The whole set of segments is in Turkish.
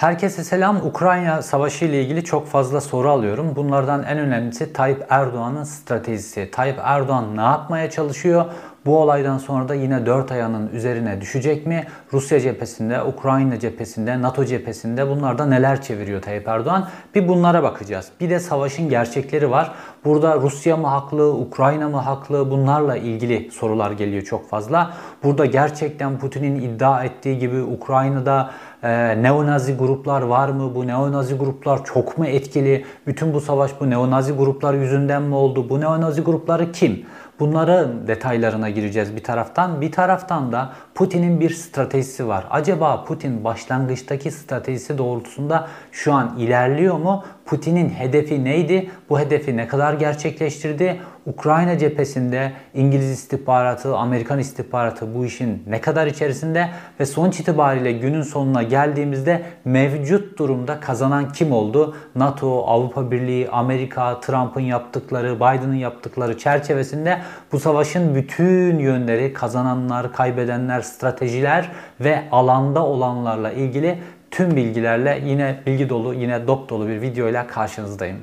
Herkese selam. Ukrayna Savaşı ile ilgili çok fazla soru alıyorum. Bunlardan en önemlisi Tayyip Erdoğan'ın stratejisi. Tayyip Erdoğan ne yapmaya çalışıyor? Bu olaydan sonra da yine dört ayağının üzerine düşecek mi? Rusya cephesinde, Ukrayna cephesinde, NATO cephesinde bunlarda neler çeviriyor Tayyip Erdoğan? Bir bunlara bakacağız. Bir de savaşın gerçekleri var. Burada Rusya mı haklı, Ukrayna mı haklı? Bunlarla ilgili sorular geliyor çok fazla. Burada gerçekten Putin'in iddia ettiği gibi Ukrayna'da e, neonazi gruplar var mı? Bu neonazi gruplar çok mu etkili? Bütün bu savaş bu neonazi gruplar yüzünden mi oldu? Bu neonazi grupları kim? Bunların detaylarına gireceğiz bir taraftan. Bir taraftan da Putin'in bir stratejisi var. Acaba Putin başlangıçtaki stratejisi doğrultusunda şu an ilerliyor mu? Putin'in hedefi neydi? Bu hedefi ne kadar gerçekleştirdi? Ukrayna cephesinde İngiliz istihbaratı, Amerikan istihbaratı bu işin ne kadar içerisinde ve sonuç itibariyle günün sonuna geldiğimizde mevcut durumda kazanan kim oldu? NATO, Avrupa Birliği, Amerika, Trump'ın yaptıkları, Biden'ın yaptıkları çerçevesinde bu savaşın bütün yönleri, kazananlar, kaybedenler, stratejiler ve alanda olanlarla ilgili tüm bilgilerle yine bilgi dolu, yine dop dolu bir videoyla karşınızdayım.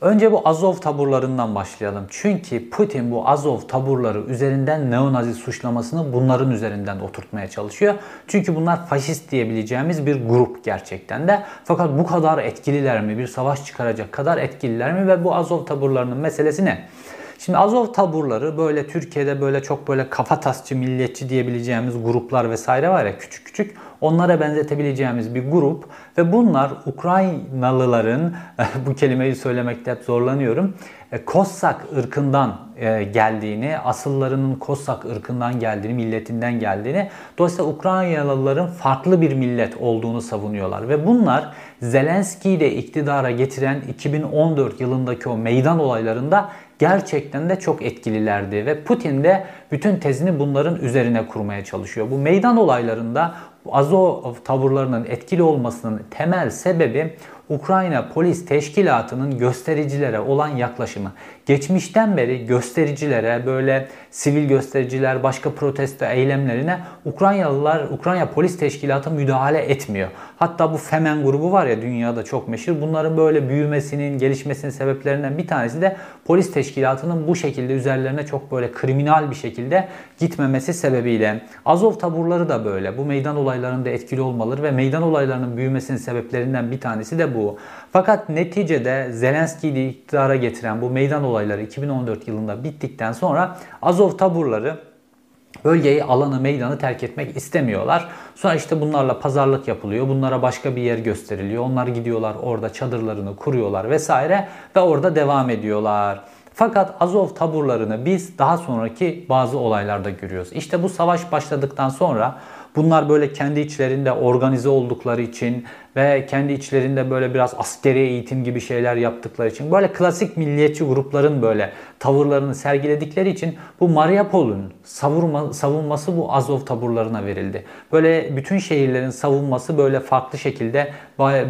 Önce bu Azov taburlarından başlayalım. Çünkü Putin bu Azov taburları üzerinden neonazi suçlamasını bunların üzerinden oturtmaya çalışıyor. Çünkü bunlar faşist diyebileceğimiz bir grup gerçekten de. Fakat bu kadar etkililer mi? Bir savaş çıkaracak kadar etkililer mi? Ve bu Azov taburlarının meselesi ne? Şimdi Azov taburları böyle Türkiye'de böyle çok böyle kafatasçı, milliyetçi diyebileceğimiz gruplar vesaire var ya küçük küçük onlara benzetebileceğimiz bir grup ve bunlar Ukraynalıların bu kelimeyi söylemekte hep zorlanıyorum. E, Kossak ırkından e, geldiğini, asıllarının Kossak ırkından geldiğini, milletinden geldiğini, dolayısıyla Ukraynalıların farklı bir millet olduğunu savunuyorlar. Ve bunlar Zelenski'yi de iktidara getiren 2014 yılındaki o meydan olaylarında gerçekten de çok etkililerdi ve Putin de bütün tezini bunların üzerine kurmaya çalışıyor. Bu meydan olaylarında Azov tavırlarının etkili olmasının temel sebebi Ukrayna Polis Teşkilatı'nın göstericilere olan yaklaşımı. Geçmişten beri göstericilere böyle sivil göstericiler başka protesto eylemlerine Ukraynalılar Ukrayna Polis Teşkilatı müdahale etmiyor. Hatta bu Femen grubu var ya dünyada çok meşhur. Bunların böyle büyümesinin, gelişmesinin sebeplerinden bir tanesi de polis teşkilatının bu şekilde üzerlerine çok böyle kriminal bir şekilde gitmemesi sebebiyle. Azov taburları da böyle. Bu meydan olaylarında etkili olmaları ve meydan olaylarının büyümesinin sebeplerinden bir tanesi de bu. Fakat neticede Zelenski'yi iktidara getiren bu meydan olayları 2014 yılında bittikten sonra Azov taburları bölgeyi, alanı, meydanı terk etmek istemiyorlar. Sonra işte bunlarla pazarlık yapılıyor. Bunlara başka bir yer gösteriliyor. Onlar gidiyorlar orada çadırlarını kuruyorlar vesaire ve orada devam ediyorlar. Fakat Azov taburlarını biz daha sonraki bazı olaylarda görüyoruz. İşte bu savaş başladıktan sonra bunlar böyle kendi içlerinde organize oldukları için ve kendi içlerinde böyle biraz askeri eğitim gibi şeyler yaptıkları için böyle klasik milliyetçi grupların böyle tavırlarını sergiledikleri için bu Mariupol'un savurma, savunması bu Azov taburlarına verildi. Böyle bütün şehirlerin savunması böyle farklı şekilde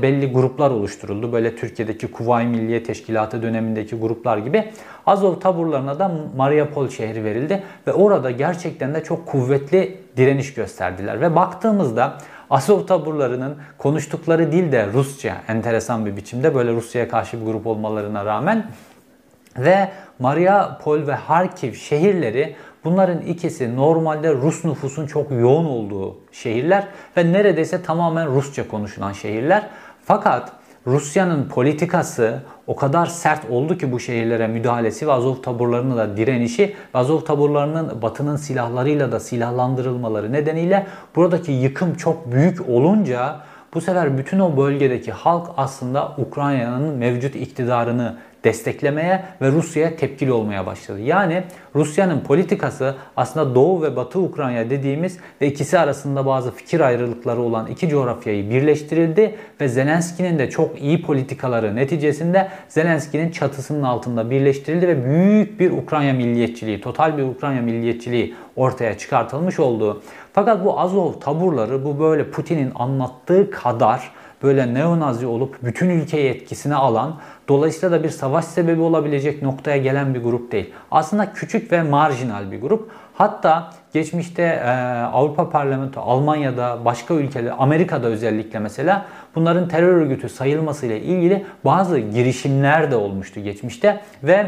belli gruplar oluşturuldu. Böyle Türkiye'deki Kuvayi Milliye Teşkilatı dönemindeki gruplar gibi Azov taburlarına da Mariupol şehri verildi ve orada gerçekten de çok kuvvetli direniş gösterdiler ve baktığımızda Azov taburlarının konuştukları dil de Rusça enteresan bir biçimde böyle Rusya'ya karşı bir grup olmalarına rağmen ve Mariupol ve Harkiv şehirleri bunların ikisi normalde Rus nüfusun çok yoğun olduğu şehirler ve neredeyse tamamen Rusça konuşulan şehirler. Fakat Rusya'nın politikası o kadar sert oldu ki bu şehirlere müdahalesi ve Azov taburlarının da direnişi ve Azov taburlarının batının silahlarıyla da silahlandırılmaları nedeniyle buradaki yıkım çok büyük olunca bu sefer bütün o bölgedeki halk aslında Ukrayna'nın mevcut iktidarını desteklemeye ve Rusya'ya tepkili olmaya başladı. Yani Rusya'nın politikası aslında Doğu ve Batı Ukrayna dediğimiz ve ikisi arasında bazı fikir ayrılıkları olan iki coğrafyayı birleştirildi ve Zelenski'nin de çok iyi politikaları neticesinde Zelenski'nin çatısının altında birleştirildi ve büyük bir Ukrayna milliyetçiliği, total bir Ukrayna milliyetçiliği ortaya çıkartılmış oldu. Fakat bu Azov taburları bu böyle Putin'in anlattığı kadar böyle neonazi olup bütün ülkeyi etkisine alan, dolayısıyla da bir savaş sebebi olabilecek noktaya gelen bir grup değil. Aslında küçük ve marjinal bir grup. Hatta geçmişte e, Avrupa Parlamento, Almanya'da, başka ülkeler, Amerika'da özellikle mesela bunların terör örgütü sayılmasıyla ilgili bazı girişimler de olmuştu geçmişte ve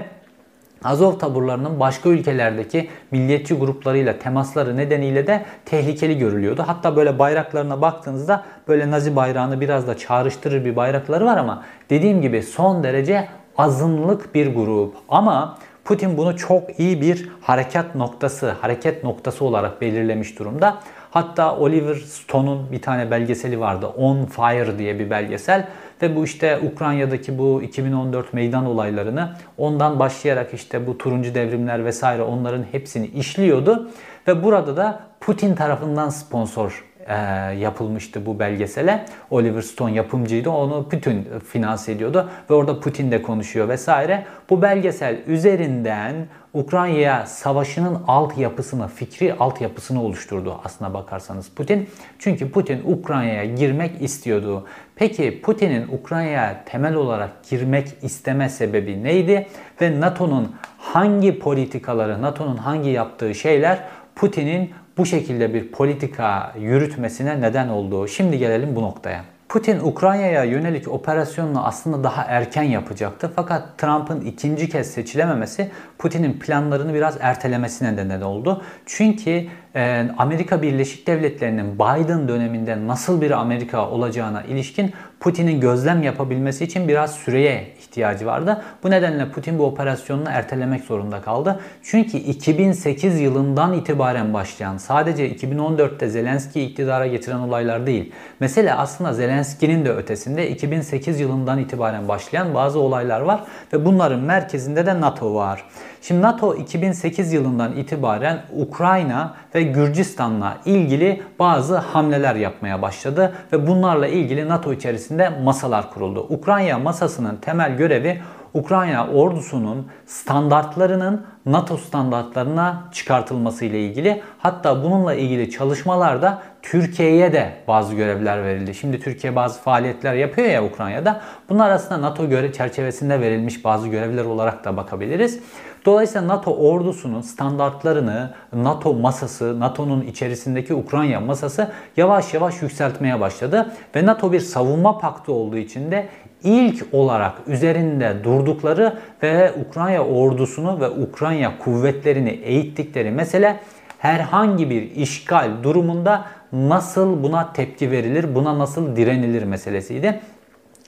Azov taburlarının başka ülkelerdeki milliyetçi gruplarıyla temasları nedeniyle de tehlikeli görülüyordu. Hatta böyle bayraklarına baktığınızda böyle Nazi bayrağını biraz da çağrıştırır bir bayrakları var ama dediğim gibi son derece azınlık bir grup. Ama Putin bunu çok iyi bir harekat noktası, hareket noktası olarak belirlemiş durumda. Hatta Oliver Stone'un bir tane belgeseli vardı. On Fire diye bir belgesel. Ve bu işte Ukrayna'daki bu 2014 meydan olaylarını ondan başlayarak işte bu turuncu devrimler vesaire onların hepsini işliyordu. Ve burada da Putin tarafından sponsor e, yapılmıştı bu belgesele. Oliver Stone yapımcıydı. Onu Putin finanse ediyordu ve orada Putin de konuşuyor vesaire. Bu belgesel üzerinden Ukrayna savaşının altyapısını, fikri altyapısını oluşturdu aslına bakarsanız Putin. Çünkü Putin Ukrayna'ya girmek istiyordu. Peki Putin'in Ukrayna'ya temel olarak girmek isteme sebebi neydi? Ve NATO'nun hangi politikaları, NATO'nun hangi yaptığı şeyler Putin'in bu şekilde bir politika yürütmesine neden olduğu. Şimdi gelelim bu noktaya. Putin Ukrayna'ya yönelik operasyonunu aslında daha erken yapacaktı. Fakat Trump'ın ikinci kez seçilememesi Putin'in planlarını biraz ertelemesine neden oldu. Çünkü Amerika Birleşik Devletleri'nin Biden döneminde nasıl bir Amerika olacağına ilişkin Putin'in gözlem yapabilmesi için biraz süreye ihtiyacı vardı. Bu nedenle Putin bu operasyonunu ertelemek zorunda kaldı. Çünkü 2008 yılından itibaren başlayan sadece 2014'te Zelenski iktidara getiren olaylar değil. Mesela aslında Zelenski'nin de ötesinde 2008 yılından itibaren başlayan bazı olaylar var ve bunların merkezinde de NATO var. Şimdi NATO 2008 yılından itibaren Ukrayna ve Gürcistan'la ilgili bazı hamleler yapmaya başladı ve bunlarla ilgili NATO içerisinde masalar kuruldu. Ukrayna masasının temel görevi Ukrayna ordusunun standartlarının NATO standartlarına çıkartılması ile ilgili. Hatta bununla ilgili çalışmalarda Türkiye'ye de bazı görevler verildi. Şimdi Türkiye bazı faaliyetler yapıyor ya Ukrayna'da. Bunlar aslında NATO göre çerçevesinde verilmiş bazı görevler olarak da bakabiliriz. Dolayısıyla NATO ordusunun standartlarını NATO masası, NATO'nun içerisindeki Ukrayna masası yavaş yavaş yükseltmeye başladı. Ve NATO bir savunma paktı olduğu için de ilk olarak üzerinde durdukları ve Ukrayna ordusunu ve Ukrayna kuvvetlerini eğittikleri mesele herhangi bir işgal durumunda nasıl buna tepki verilir, buna nasıl direnilir meselesiydi.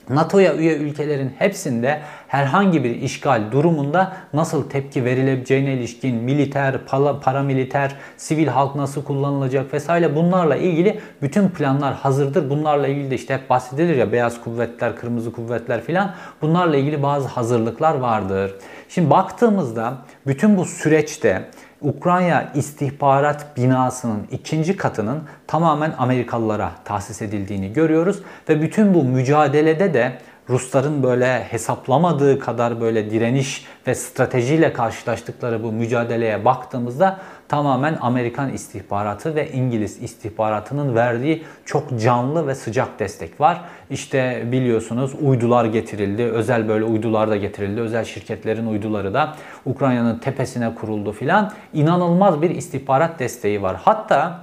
NATO'ya üye ülkelerin hepsinde herhangi bir işgal durumunda nasıl tepki verilebileceğine ilişkin militer, paramiliter, sivil halk nasıl kullanılacak vesaire bunlarla ilgili bütün planlar hazırdır. Bunlarla ilgili de işte hep bahsedilir ya beyaz kuvvetler, kırmızı kuvvetler filan bunlarla ilgili bazı hazırlıklar vardır. Şimdi baktığımızda bütün bu süreçte Ukrayna istihbarat binasının ikinci katının tamamen Amerikalılara tahsis edildiğini görüyoruz ve bütün bu mücadelede de Rusların böyle hesaplamadığı kadar böyle direniş ve stratejiyle karşılaştıkları bu mücadeleye baktığımızda tamamen Amerikan istihbaratı ve İngiliz istihbaratının verdiği çok canlı ve sıcak destek var. İşte biliyorsunuz uydular getirildi. Özel böyle uydular da getirildi. Özel şirketlerin uyduları da Ukrayna'nın tepesine kuruldu filan. İnanılmaz bir istihbarat desteği var. Hatta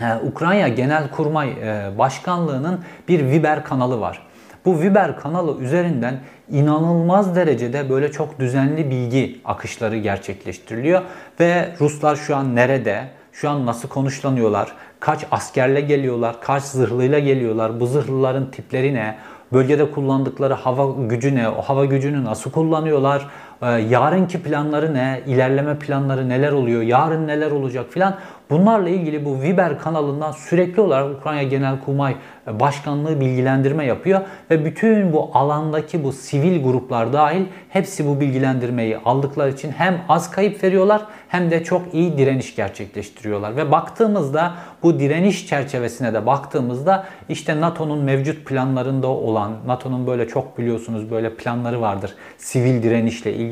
e, Ukrayna Genelkurmay e, Başkanlığı'nın bir Viber kanalı var. Bu Viber kanalı üzerinden inanılmaz derecede böyle çok düzenli bilgi akışları gerçekleştiriliyor. Ve Ruslar şu an nerede, şu an nasıl konuşlanıyorlar, kaç askerle geliyorlar, kaç zırhlıyla geliyorlar, bu zırhlıların tipleri ne, bölgede kullandıkları hava gücü ne, o hava gücünü nasıl kullanıyorlar, yarınki planları ne, ilerleme planları neler oluyor, yarın neler olacak filan? Bunlarla ilgili bu Viber kanalından sürekli olarak Ukrayna Genelkurmay Başkanlığı bilgilendirme yapıyor ve bütün bu alandaki bu sivil gruplar dahil hepsi bu bilgilendirmeyi aldıkları için hem az kayıp veriyorlar hem de çok iyi direniş gerçekleştiriyorlar. Ve baktığımızda bu direniş çerçevesine de baktığımızda işte NATO'nun mevcut planlarında olan NATO'nun böyle çok biliyorsunuz böyle planları vardır sivil direnişle ilgili.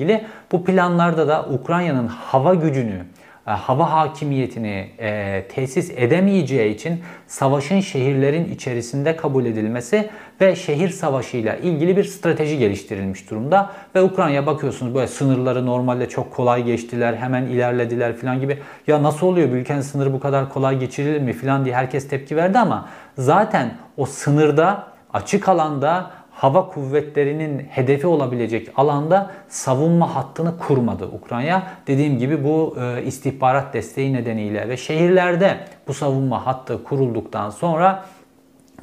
Bu planlarda da Ukrayna'nın hava gücünü e, hava hakimiyetini e, tesis edemeyeceği için savaşın şehirlerin içerisinde kabul edilmesi ve şehir savaşıyla ilgili bir strateji geliştirilmiş durumda. Ve Ukrayna bakıyorsunuz böyle sınırları normalde çok kolay geçtiler, hemen ilerlediler falan gibi. Ya nasıl oluyor bir ülkenin sınırı bu kadar kolay geçirilir mi falan diye herkes tepki verdi ama zaten o sınırda açık alanda hava kuvvetlerinin hedefi olabilecek alanda savunma hattını kurmadı Ukrayna. Dediğim gibi bu e, istihbarat desteği nedeniyle ve şehirlerde bu savunma hattı kurulduktan sonra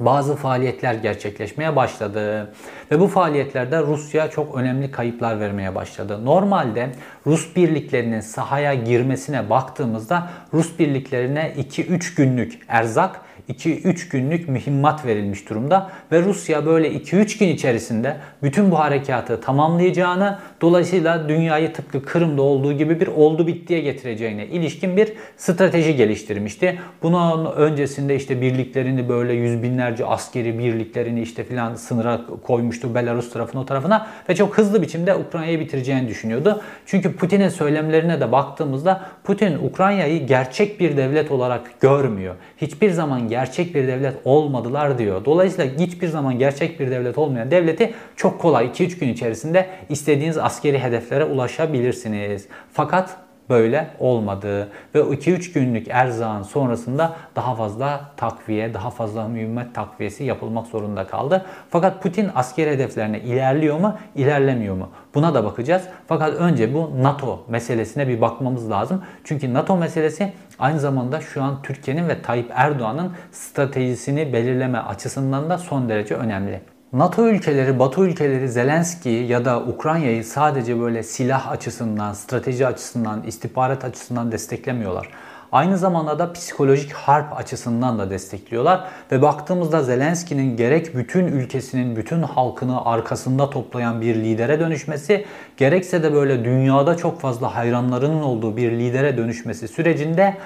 bazı faaliyetler gerçekleşmeye başladı. Ve bu faaliyetlerde Rusya çok önemli kayıplar vermeye başladı. Normalde Rus birliklerinin sahaya girmesine baktığımızda Rus birliklerine 2-3 günlük erzak 2-3 günlük mühimmat verilmiş durumda ve Rusya böyle 2-3 gün içerisinde bütün bu harekatı tamamlayacağını dolayısıyla dünyayı tıpkı Kırım'da olduğu gibi bir oldu bittiye getireceğine ilişkin bir strateji geliştirmişti. Bunun öncesinde işte birliklerini böyle yüz binlerce askeri birliklerini işte filan sınıra koymuştu Belarus tarafına o tarafına ve çok hızlı biçimde Ukrayna'yı bitireceğini düşünüyordu. Çünkü Putin'in söylemlerine de baktığımızda Putin Ukrayna'yı gerçek bir devlet olarak görmüyor. Hiçbir zaman gerçek bir devlet olmadılar diyor. Dolayısıyla hiçbir zaman gerçek bir devlet olmayan devleti çok kolay 2-3 gün içerisinde istediğiniz askeri hedeflere ulaşabilirsiniz. Fakat böyle olmadı ve 2-3 günlük erzağın sonrasında daha fazla takviye, daha fazla mühimmet takviyesi yapılmak zorunda kaldı. Fakat Putin askeri hedeflerine ilerliyor mu, ilerlemiyor mu? Buna da bakacağız. Fakat önce bu NATO meselesine bir bakmamız lazım. Çünkü NATO meselesi aynı zamanda şu an Türkiye'nin ve Tayyip Erdoğan'ın stratejisini belirleme açısından da son derece önemli. NATO ülkeleri, Batı ülkeleri Zelenski'yi ya da Ukrayna'yı sadece böyle silah açısından, strateji açısından, istihbarat açısından desteklemiyorlar. Aynı zamanda da psikolojik harp açısından da destekliyorlar. Ve baktığımızda Zelenski'nin gerek bütün ülkesinin, bütün halkını arkasında toplayan bir lidere dönüşmesi, gerekse de böyle dünyada çok fazla hayranlarının olduğu bir lidere dönüşmesi sürecinde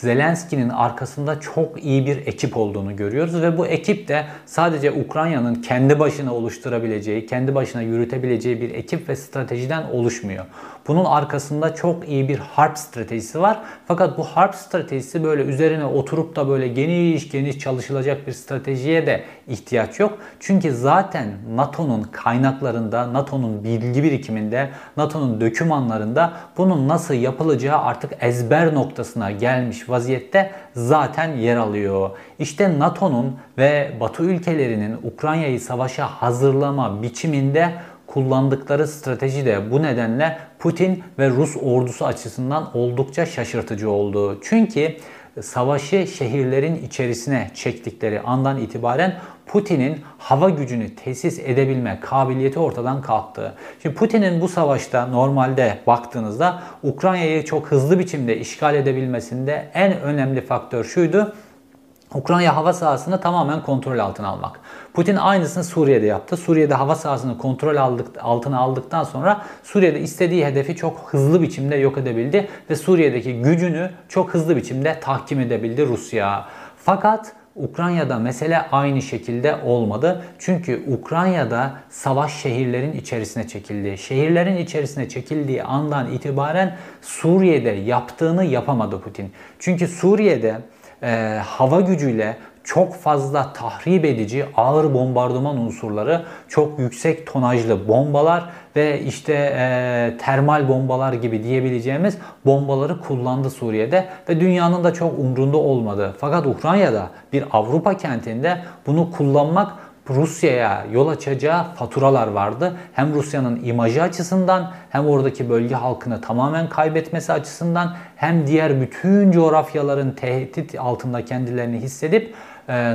Zelenski'nin arkasında çok iyi bir ekip olduğunu görüyoruz ve bu ekip de sadece Ukrayna'nın kendi başına oluşturabileceği, kendi başına yürütebileceği bir ekip ve stratejiden oluşmuyor. Bunun arkasında çok iyi bir harp stratejisi var. Fakat bu harp stratejisi böyle üzerine oturup da böyle geniş geniş çalışılacak bir stratejiye de ihtiyaç yok. Çünkü zaten NATO'nun kaynaklarında, NATO'nun bilgi birikiminde, NATO'nun dokümanlarında bunun nasıl yapılacağı artık ezber noktasına gelmiş vaziyette zaten yer alıyor. İşte NATO'nun ve Batı ülkelerinin Ukrayna'yı savaşa hazırlama biçiminde kullandıkları strateji de bu nedenle Putin ve Rus ordusu açısından oldukça şaşırtıcı oldu. Çünkü savaşı şehirlerin içerisine çektikleri andan itibaren Putin'in hava gücünü tesis edebilme kabiliyeti ortadan kalktı. Şimdi Putin'in bu savaşta normalde baktığınızda Ukrayna'yı çok hızlı biçimde işgal edebilmesinde en önemli faktör şuydu. Ukrayna hava sahasını tamamen kontrol altına almak. Putin aynısını Suriye'de yaptı. Suriye'de hava sahasını kontrol aldık, altına aldıktan sonra Suriye'de istediği hedefi çok hızlı biçimde yok edebildi ve Suriye'deki gücünü çok hızlı biçimde tahkim edebildi Rusya. Fakat Ukrayna'da mesele aynı şekilde olmadı. Çünkü Ukrayna'da savaş şehirlerin içerisine çekildi. Şehirlerin içerisine çekildiği andan itibaren Suriye'de yaptığını yapamadı Putin. Çünkü Suriye'de e, hava gücüyle çok fazla tahrip edici ağır bombardıman unsurları, çok yüksek tonajlı bombalar ve işte e, termal bombalar gibi diyebileceğimiz bombaları kullandı Suriye'de ve dünyanın da çok umrunda olmadı. Fakat Ukrayna'da bir Avrupa kentinde bunu kullanmak Rusya'ya yol açacağı faturalar vardı. Hem Rusya'nın imajı açısından hem oradaki bölge halkını tamamen kaybetmesi açısından hem diğer bütün coğrafyaların tehdit altında kendilerini hissedip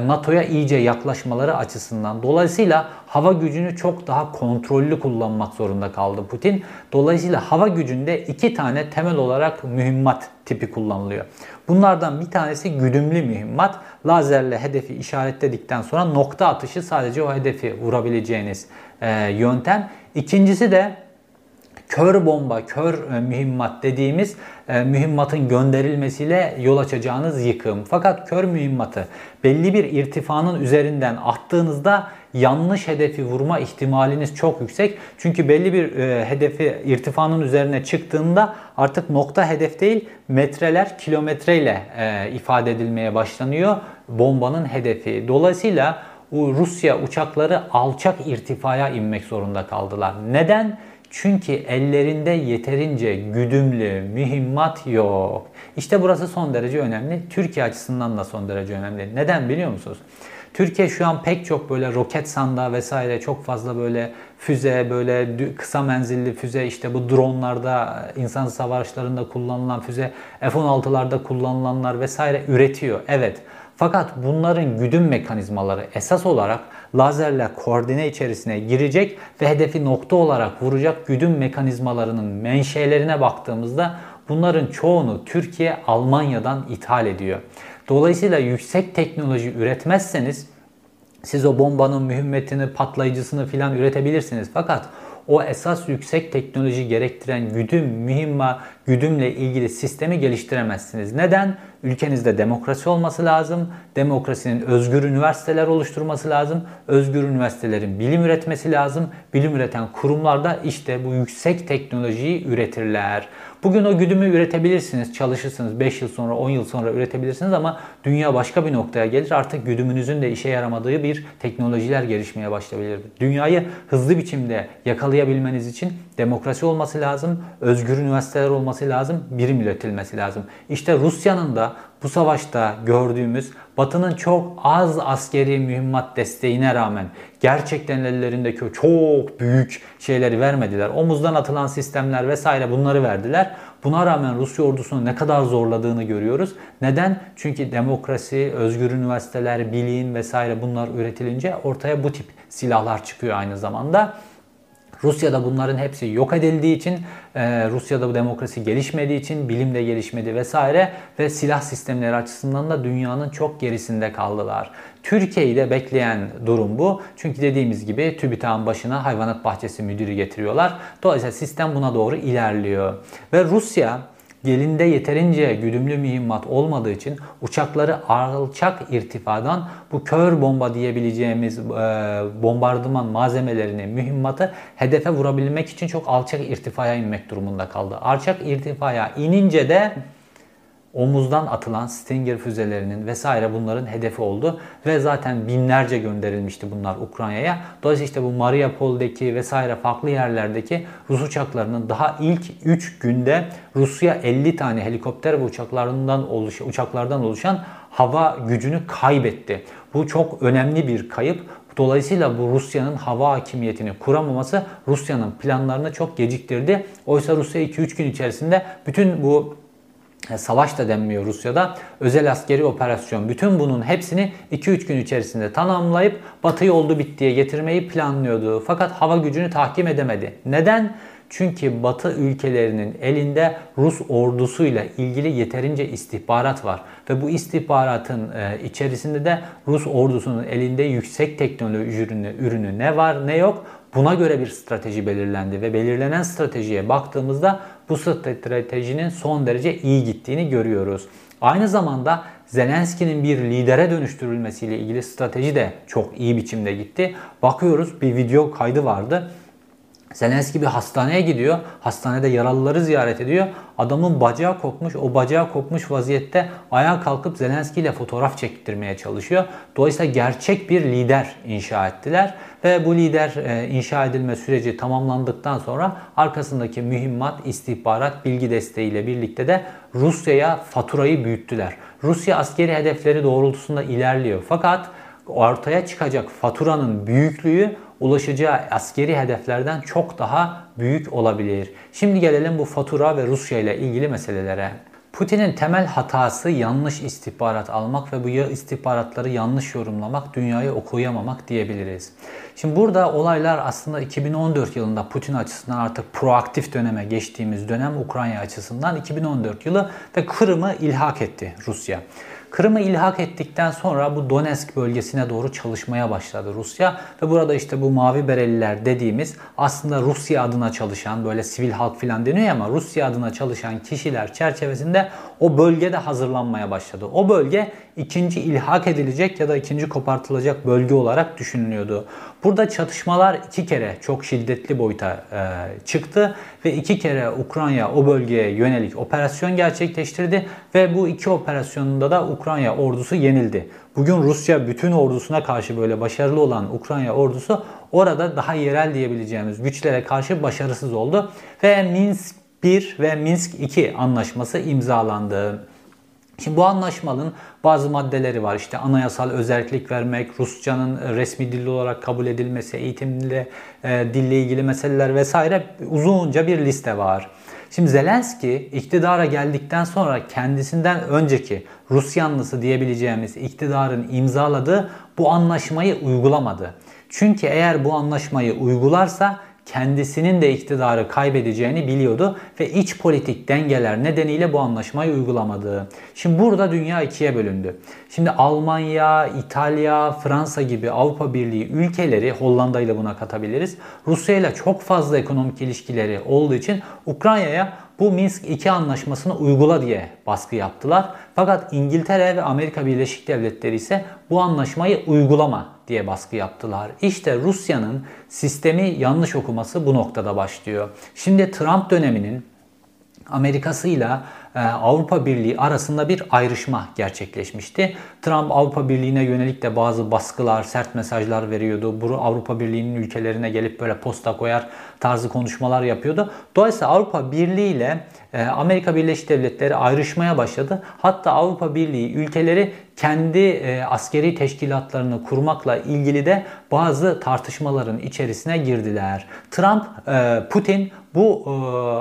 NATO'ya iyice yaklaşmaları açısından. Dolayısıyla hava gücünü çok daha kontrollü kullanmak zorunda kaldı Putin. Dolayısıyla hava gücünde iki tane temel olarak mühimmat tipi kullanılıyor. Bunlardan bir tanesi güdümlü mühimmat. Lazerle hedefi işaretledikten sonra nokta atışı sadece o hedefi vurabileceğiniz e, yöntem. İkincisi de kör bomba, kör e, mühimmat dediğimiz e, mühimmatın gönderilmesiyle yol açacağınız yıkım. Fakat kör mühimmatı belli bir irtifanın üzerinden attığınızda yanlış hedefi vurma ihtimaliniz çok yüksek. Çünkü belli bir e, hedefi irtifanın üzerine çıktığında artık nokta hedef değil metreler kilometreyle ifade edilmeye başlanıyor bombanın hedefi. Dolayısıyla Rusya uçakları alçak irtifaya inmek zorunda kaldılar. Neden? Çünkü ellerinde yeterince güdümlü mühimmat yok. İşte burası son derece önemli. Türkiye açısından da son derece önemli. Neden biliyor musunuz? Türkiye şu an pek çok böyle roket sandağı vesaire çok fazla böyle füze böyle kısa menzilli füze işte bu dronlarda insan savaşlarında kullanılan füze F-16'larda kullanılanlar vesaire üretiyor. Evet. Fakat bunların güdüm mekanizmaları esas olarak lazerle koordine içerisine girecek ve hedefi nokta olarak vuracak güdüm mekanizmalarının menşelerine baktığımızda bunların çoğunu Türkiye Almanya'dan ithal ediyor. Dolayısıyla yüksek teknoloji üretmezseniz siz o bombanın mühimmetini, patlayıcısını filan üretebilirsiniz. Fakat o esas yüksek teknoloji gerektiren güdüm, mühimma, güdümle ilgili sistemi geliştiremezsiniz. Neden? Ülkenizde demokrasi olması lazım. Demokrasinin özgür üniversiteler oluşturması lazım. Özgür üniversitelerin bilim üretmesi lazım. Bilim üreten kurumlar da işte bu yüksek teknolojiyi üretirler. Bugün o güdümü üretebilirsiniz, çalışırsınız. 5 yıl sonra, 10 yıl sonra üretebilirsiniz ama dünya başka bir noktaya gelir. Artık güdümünüzün de işe yaramadığı bir teknolojiler gelişmeye başlayabilir. Dünyayı hızlı biçimde yakalayabilmeniz için demokrasi olması lazım, özgür üniversiteler olması lazım, birim üretilmesi lazım. İşte Rusya'nın da bu savaşta gördüğümüz Batı'nın çok az askeri mühimmat desteğine rağmen gerçekten ellerindeki çok büyük şeyleri vermediler. Omuzdan atılan sistemler vesaire bunları verdiler. Buna rağmen Rusya ordusunu ne kadar zorladığını görüyoruz. Neden? Çünkü demokrasi, özgür üniversiteler, bilim vesaire bunlar üretilince ortaya bu tip silahlar çıkıyor aynı zamanda. Rusya'da bunların hepsi yok edildiği için, e, Rusya'da bu demokrasi gelişmediği için, bilim de gelişmedi vesaire ve silah sistemleri açısından da dünyanın çok gerisinde kaldılar. Türkiye'yi de bekleyen durum bu. Çünkü dediğimiz gibi TÜBİTAK'ın başına hayvanat bahçesi müdürü getiriyorlar. Dolayısıyla sistem buna doğru ilerliyor. Ve Rusya Gelinde yeterince güdümlü mühimmat olmadığı için uçakları alçak irtifadan bu kör bomba diyebileceğimiz e, bombardıman malzemelerini, mühimmatı hedefe vurabilmek için çok alçak irtifaya inmek durumunda kaldı. Alçak irtifaya inince de omuzdan atılan Stinger füzelerinin vesaire bunların hedefi oldu ve zaten binlerce gönderilmişti bunlar Ukrayna'ya. Dolayısıyla işte bu Mariupol'deki vesaire farklı yerlerdeki Rus uçaklarının daha ilk 3 günde Rusya 50 tane helikopter ve uçaklarından oluşan, uçaklardan oluşan hava gücünü kaybetti. Bu çok önemli bir kayıp. Dolayısıyla bu Rusya'nın hava hakimiyetini kuramaması Rusya'nın planlarını çok geciktirdi. Oysa Rusya 2-3 gün içerisinde bütün bu savaş da denmiyor Rusya'da. Özel askeri operasyon. Bütün bunun hepsini 2-3 gün içerisinde tamamlayıp Batı'yı oldu bittiye getirmeyi planlıyordu. Fakat hava gücünü tahkim edemedi. Neden? Çünkü Batı ülkelerinin elinde Rus ordusuyla ilgili yeterince istihbarat var. Ve bu istihbaratın e, içerisinde de Rus ordusunun elinde yüksek teknoloji ürünü, ürünü ne var ne yok buna göre bir strateji belirlendi. Ve belirlenen stratejiye baktığımızda bu stratejinin son derece iyi gittiğini görüyoruz. Aynı zamanda Zelenski'nin bir lidere dönüştürülmesiyle ilgili strateji de çok iyi biçimde gitti. Bakıyoruz bir video kaydı vardı. Zelenski bir hastaneye gidiyor. Hastanede yaralıları ziyaret ediyor. Adamın bacağı kopmuş. O bacağı kopmuş vaziyette ayağa kalkıp Zelenski ile fotoğraf çektirmeye çalışıyor. Dolayısıyla gerçek bir lider inşa ettiler. Ve bu lider e, inşa edilme süreci tamamlandıktan sonra arkasındaki mühimmat, istihbarat, bilgi desteğiyle birlikte de Rusya'ya faturayı büyüttüler. Rusya askeri hedefleri doğrultusunda ilerliyor. Fakat ortaya çıkacak faturanın büyüklüğü ulaşacağı askeri hedeflerden çok daha büyük olabilir. Şimdi gelelim bu fatura ve Rusya ile ilgili meselelere. Putin'in temel hatası yanlış istihbarat almak ve bu istihbaratları yanlış yorumlamak, dünyayı okuyamamak diyebiliriz. Şimdi burada olaylar aslında 2014 yılında Putin açısından artık proaktif döneme geçtiğimiz dönem Ukrayna açısından 2014 yılı ve Kırım'ı ilhak etti Rusya. Kırım'ı ilhak ettikten sonra bu Donetsk bölgesine doğru çalışmaya başladı Rusya ve burada işte bu mavi bereliler dediğimiz aslında Rusya adına çalışan böyle sivil halk filan deniyor ama Rusya adına çalışan kişiler çerçevesinde o bölgede hazırlanmaya başladı. O bölge ikinci ilhak edilecek ya da ikinci kopartılacak bölge olarak düşünülüyordu. Burada çatışmalar iki kere çok şiddetli boyuta e, çıktı ve iki kere Ukrayna o bölgeye yönelik operasyon gerçekleştirdi ve bu iki operasyonunda da Ukrayna ordusu yenildi. Bugün Rusya bütün ordusuna karşı böyle başarılı olan Ukrayna ordusu orada daha yerel diyebileceğimiz güçlere karşı başarısız oldu ve Minsk 1 ve Minsk 2 anlaşması imzalandı. Şimdi bu anlaşmanın bazı maddeleri var. İşte anayasal özellik vermek, Rusçanın resmi dil olarak kabul edilmesi, eğitimle e, dille ilgili meseleler vesaire uzunca bir liste var. Şimdi Zelenski iktidara geldikten sonra kendisinden önceki Rus yanlısı diyebileceğimiz iktidarın imzaladığı bu anlaşmayı uygulamadı. Çünkü eğer bu anlaşmayı uygularsa kendisinin de iktidarı kaybedeceğini biliyordu ve iç politik dengeler nedeniyle bu anlaşmayı uygulamadı. Şimdi burada dünya ikiye bölündü. Şimdi Almanya, İtalya, Fransa gibi Avrupa Birliği ülkeleri Hollanda ile buna katabiliriz. Rusya ile çok fazla ekonomik ilişkileri olduğu için Ukrayna'ya bu Minsk 2 anlaşmasını uygula diye baskı yaptılar. Fakat İngiltere ve Amerika Birleşik Devletleri ise bu anlaşmayı uygulama diye baskı yaptılar. İşte Rusya'nın sistemi yanlış okuması bu noktada başlıyor. Şimdi Trump döneminin Amerika'sıyla e, Avrupa Birliği arasında bir ayrışma gerçekleşmişti. Trump Avrupa Birliği'ne yönelik de bazı baskılar, sert mesajlar veriyordu. Bu Avrupa Birliği'nin ülkelerine gelip böyle posta koyar tarzı konuşmalar yapıyordu. Dolayısıyla Avrupa Birliği ile e, Amerika Birleşik Devletleri ayrışmaya başladı. Hatta Avrupa Birliği ülkeleri kendi e, askeri teşkilatlarını kurmakla ilgili de bazı tartışmaların içerisine girdiler. Trump, Putin bu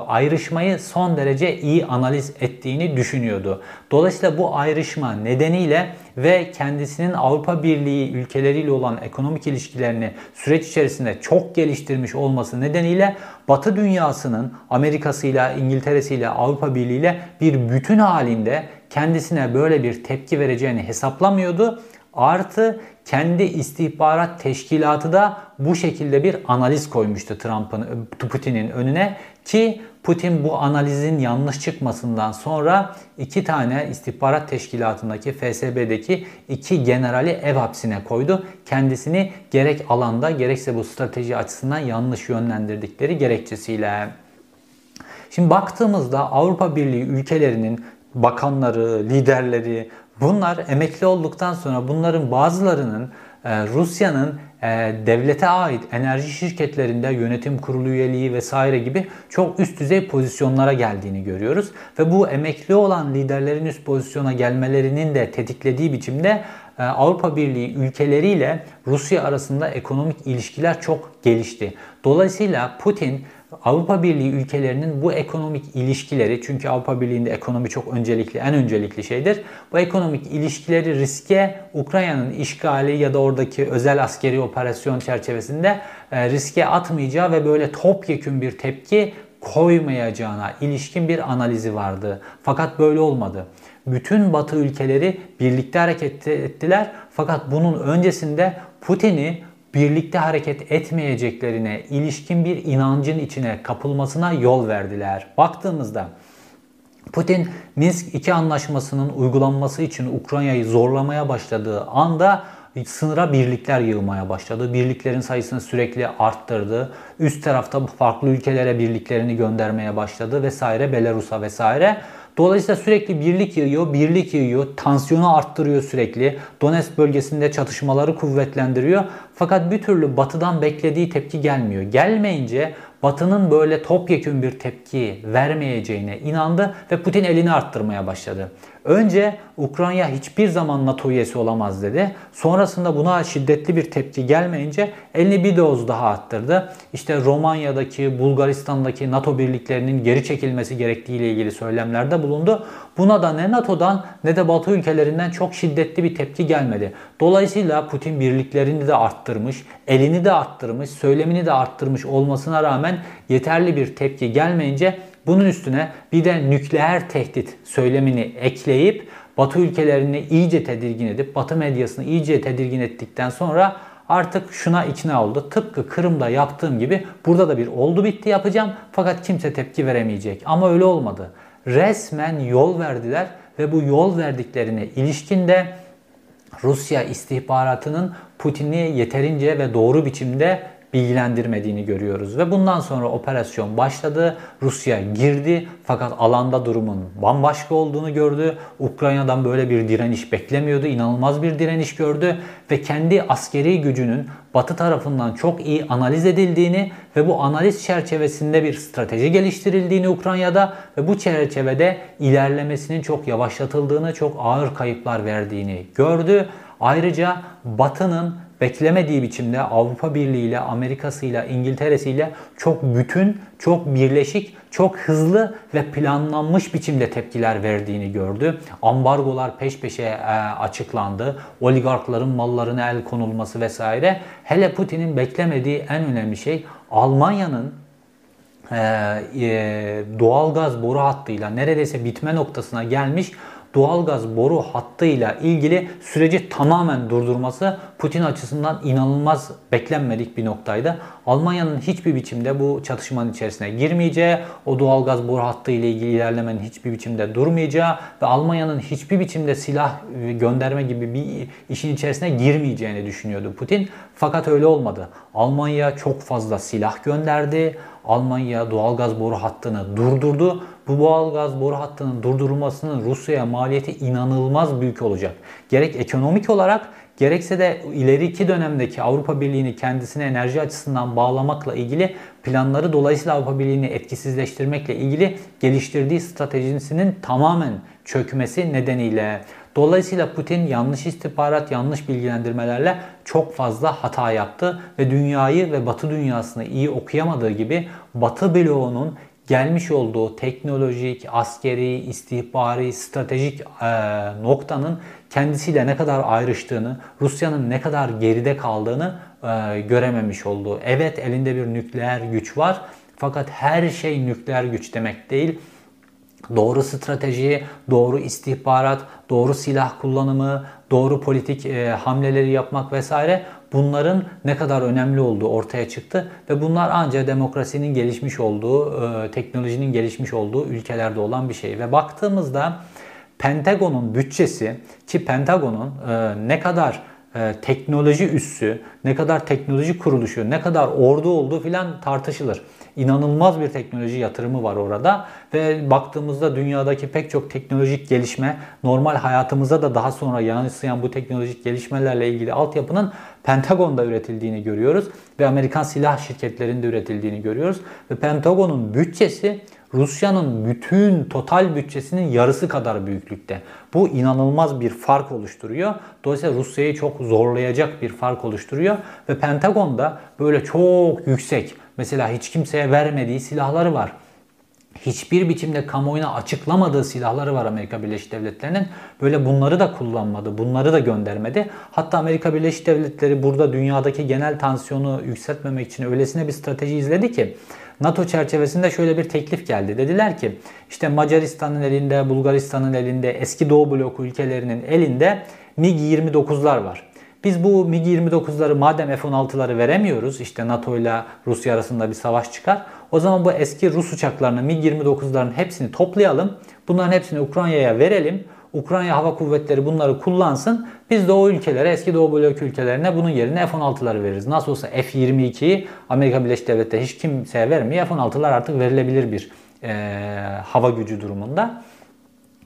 ayrışmayı son derece iyi analiz ettiğini düşünüyordu. Dolayısıyla bu ayrışma nedeniyle ve kendisinin Avrupa Birliği ülkeleriyle olan ekonomik ilişkilerini süreç içerisinde çok geliştirmiş olması nedeniyle Batı dünyasının Amerika'sıyla, İngiltere'siyle, Avrupa Birliği ile bir bütün halinde kendisine böyle bir tepki vereceğini hesaplamıyordu. Artı kendi istihbarat teşkilatı da bu şekilde bir analiz koymuştu Trump'ın Putin'in önüne ki Putin bu analizin yanlış çıkmasından sonra iki tane istihbarat teşkilatındaki FSB'deki iki generali ev hapsine koydu. Kendisini gerek alanda gerekse bu strateji açısından yanlış yönlendirdikleri gerekçesiyle. Şimdi baktığımızda Avrupa Birliği ülkelerinin bakanları, liderleri bunlar emekli olduktan sonra bunların bazılarının Rusya'nın e, devlete ait enerji şirketlerinde yönetim kurulu üyeliği vesaire gibi çok üst düzey pozisyonlara geldiğini görüyoruz. Ve bu emekli olan liderlerin üst pozisyona gelmelerinin de tetiklediği biçimde e, Avrupa Birliği ülkeleriyle Rusya arasında ekonomik ilişkiler çok gelişti. Dolayısıyla Putin Avrupa Birliği ülkelerinin bu ekonomik ilişkileri çünkü Avrupa Birliği'nde ekonomi çok öncelikli, en öncelikli şeydir. Bu ekonomik ilişkileri riske Ukrayna'nın işgali ya da oradaki özel askeri operasyon çerçevesinde e, riske atmayacağı ve böyle topyekün bir tepki koymayacağına ilişkin bir analizi vardı. Fakat böyle olmadı. Bütün Batı ülkeleri birlikte hareket ettiler. Fakat bunun öncesinde Putin'i birlikte hareket etmeyeceklerine ilişkin bir inancın içine kapılmasına yol verdiler. Baktığımızda Putin Minsk 2 anlaşmasının uygulanması için Ukrayna'yı zorlamaya başladığı anda sınıra birlikler yığmaya başladı. Birliklerin sayısını sürekli arttırdı. Üst tarafta farklı ülkelere birliklerini göndermeye başladı vesaire Belarus'a vesaire. Dolayısıyla sürekli birlik yığıyor, birlik yığıyor, tansiyonu arttırıyor sürekli. Donetsk bölgesinde çatışmaları kuvvetlendiriyor. Fakat bir türlü batıdan beklediği tepki gelmiyor. Gelmeyince Batı'nın böyle topyekün bir tepki vermeyeceğine inandı ve Putin elini arttırmaya başladı. Önce Ukrayna hiçbir zaman NATO üyesi olamaz dedi. Sonrasında buna şiddetli bir tepki gelmeyince elini bir doz daha arttırdı. İşte Romanya'daki, Bulgaristan'daki NATO birliklerinin geri çekilmesi gerektiği ile ilgili söylemlerde bulundu. Buna da ne NATO'dan ne de Batı ülkelerinden çok şiddetli bir tepki gelmedi. Dolayısıyla Putin birliklerini de arttırmış, elini de arttırmış, söylemini de arttırmış olmasına rağmen yeterli bir tepki gelmeyince bunun üstüne bir de nükleer tehdit söylemini ekleyip Batı ülkelerini iyice tedirgin edip Batı medyasını iyice tedirgin ettikten sonra artık şuna ikna oldu. Tıpkı Kırım'da yaptığım gibi burada da bir oldu bitti yapacağım fakat kimse tepki veremeyecek. Ama öyle olmadı. Resmen yol verdiler ve bu yol verdiklerine ilişkinde Rusya istihbaratının Putin'i yeterince ve doğru biçimde bilgilendirmediğini görüyoruz. Ve bundan sonra operasyon başladı. Rusya girdi fakat alanda durumun bambaşka olduğunu gördü. Ukrayna'dan böyle bir direniş beklemiyordu. İnanılmaz bir direniş gördü ve kendi askeri gücünün Batı tarafından çok iyi analiz edildiğini ve bu analiz çerçevesinde bir strateji geliştirildiğini Ukrayna'da ve bu çerçevede ilerlemesinin çok yavaşlatıldığını, çok ağır kayıplar verdiğini gördü. Ayrıca Batı'nın beklemediği biçimde Avrupa Birliği ile Amerika'sı ile İngiltere'si ile çok bütün, çok birleşik, çok hızlı ve planlanmış biçimde tepkiler verdiğini gördü. Ambargolar peş peşe e, açıklandı. Oligarkların mallarına el konulması vesaire. Hele Putin'in beklemediği en önemli şey Almanya'nın e, e, doğalgaz boru hattıyla neredeyse bitme noktasına gelmiş doğalgaz boru hattıyla ilgili süreci tamamen durdurması Putin açısından inanılmaz beklenmedik bir noktaydı. Almanya'nın hiçbir biçimde bu çatışmanın içerisine girmeyeceği, o doğalgaz boru hattı ile ilgili ilerlemenin hiçbir biçimde durmayacağı ve Almanya'nın hiçbir biçimde silah gönderme gibi bir işin içerisine girmeyeceğini düşünüyordu Putin. Fakat öyle olmadı. Almanya çok fazla silah gönderdi. Almanya doğalgaz boru hattını durdurdu. Bu doğalgaz boru hattının durdurulmasının Rusya'ya maliyeti inanılmaz büyük olacak. Gerek ekonomik olarak gerekse de ileriki dönemdeki Avrupa Birliği'ni kendisine enerji açısından bağlamakla ilgili planları dolayısıyla Avrupa Birliği'ni etkisizleştirmekle ilgili geliştirdiği stratejisinin tamamen çökmesi nedeniyle Dolayısıyla Putin yanlış istihbarat, yanlış bilgilendirmelerle çok fazla hata yaptı ve dünyayı ve Batı dünyasını iyi okuyamadığı gibi Batı bloğunun gelmiş olduğu teknolojik, askeri, istihbari, stratejik e, noktanın kendisiyle ne kadar ayrıştığını, Rusya'nın ne kadar geride kaldığını e, görememiş oldu. Evet elinde bir nükleer güç var fakat her şey nükleer güç demek değil. Doğru strateji, doğru istihbarat, doğru silah kullanımı, doğru politik e, hamleleri yapmak vesaire bunların ne kadar önemli olduğu ortaya çıktı ve bunlar ancak demokrasinin gelişmiş olduğu, e, teknolojinin gelişmiş olduğu ülkelerde olan bir şey. Ve baktığımızda Pentagon'un bütçesi ki Pentagon'un e, ne kadar e, teknoloji üssü, ne kadar teknoloji kuruluşu, ne kadar ordu olduğu filan tartışılır. İnanılmaz bir teknoloji yatırımı var orada ve baktığımızda dünyadaki pek çok teknolojik gelişme normal hayatımıza da daha sonra yansıyan bu teknolojik gelişmelerle ilgili altyapının Pentagon'da üretildiğini görüyoruz ve Amerikan silah şirketlerinde üretildiğini görüyoruz ve Pentagon'un bütçesi Rusya'nın bütün total bütçesinin yarısı kadar büyüklükte. Bu inanılmaz bir fark oluşturuyor. Dolayısıyla Rusya'yı çok zorlayacak bir fark oluşturuyor ve Pentagon'da böyle çok yüksek mesela hiç kimseye vermediği silahları var hiçbir biçimde kamuoyuna açıklamadığı silahları var Amerika Birleşik Devletleri'nin. Böyle bunları da kullanmadı, bunları da göndermedi. Hatta Amerika Birleşik Devletleri burada dünyadaki genel tansiyonu yükseltmemek için öylesine bir strateji izledi ki NATO çerçevesinde şöyle bir teklif geldi. Dediler ki işte Macaristan'ın elinde, Bulgaristan'ın elinde, eski Doğu bloku ülkelerinin elinde MiG-29'lar var. Biz bu MiG-29'ları madem F-16'ları veremiyoruz işte NATO ile Rusya arasında bir savaş çıkar. O zaman bu eski Rus uçaklarını MiG-29'ların hepsini toplayalım. Bunların hepsini Ukrayna'ya verelim. Ukrayna Hava Kuvvetleri bunları kullansın. Biz de o ülkelere, eski Doğu blok ülkelerine bunun yerine F-16'ları veririz. Nasıl olsa F-22'yi Amerika Birleşik Devletleri hiç kimseye vermiyor. F-16'lar artık verilebilir bir e, hava gücü durumunda.